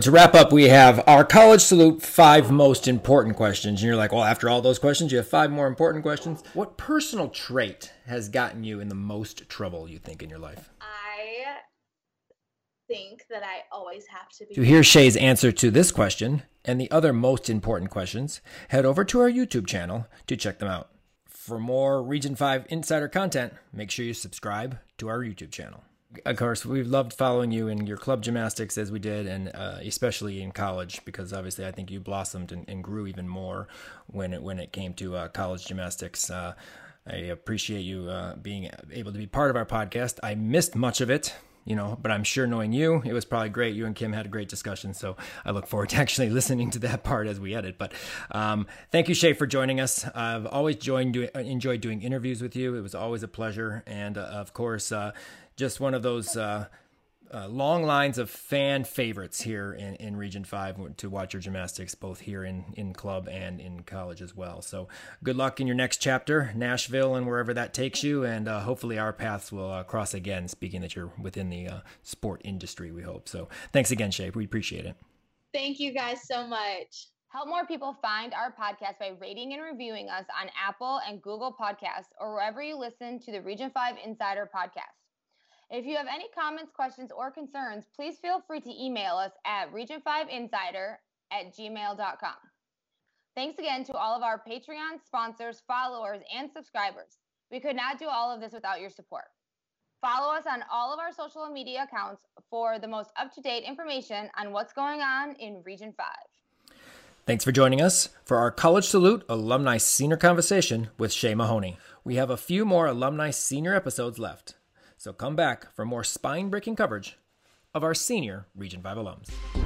[SPEAKER 3] To wrap up, we have our college salute five most important questions. And you're like, well, after all those questions, you have five more important questions. What personal trait has gotten you in the most trouble, you think, in your life?
[SPEAKER 1] I think that I always have to be.
[SPEAKER 3] To hear Shea's answer to this question and the other most important questions, head over to our YouTube channel to check them out. For more Region 5 insider content, make sure you subscribe to our YouTube channel of course, we've loved following you in your club gymnastics as we did, and uh, especially in college, because obviously I think you blossomed and, and grew even more when it when it came to uh, college gymnastics. Uh, I appreciate you uh, being able to be part of our podcast. I missed much of it, you know, but I'm sure knowing you, it was probably great. You and Kim had a great discussion, so I look forward to actually listening to that part as we edit. But um, thank you, Shea, for joining us. I've always joined enjoyed doing interviews with you. It was always a pleasure, and uh, of course uh, just one of those uh, uh, long lines of fan favorites here in, in Region 5 to watch your gymnastics, both here in, in club and in college as well. So good luck in your next chapter, Nashville, and wherever that takes you. And uh, hopefully our paths will uh, cross again, speaking that you're within the uh, sport industry, we hope. So thanks again, Shea. We appreciate it.
[SPEAKER 1] Thank you guys so much.
[SPEAKER 4] Help more people find our podcast by rating and reviewing us on Apple and Google Podcasts or wherever you listen to the Region 5 Insider podcast. If you have any comments, questions, or concerns, please feel free to email us at region5insider at gmail.com. Thanks again to all of our Patreon sponsors, followers, and subscribers. We could not do all of this without your support. Follow us on all of our social media accounts for the most up to date information on what's going on in Region 5.
[SPEAKER 3] Thanks for joining us for our College Salute Alumni Senior Conversation with Shea Mahoney. We have a few more Alumni Senior episodes left, so come back for more spine breaking coverage of our senior Region 5 alums.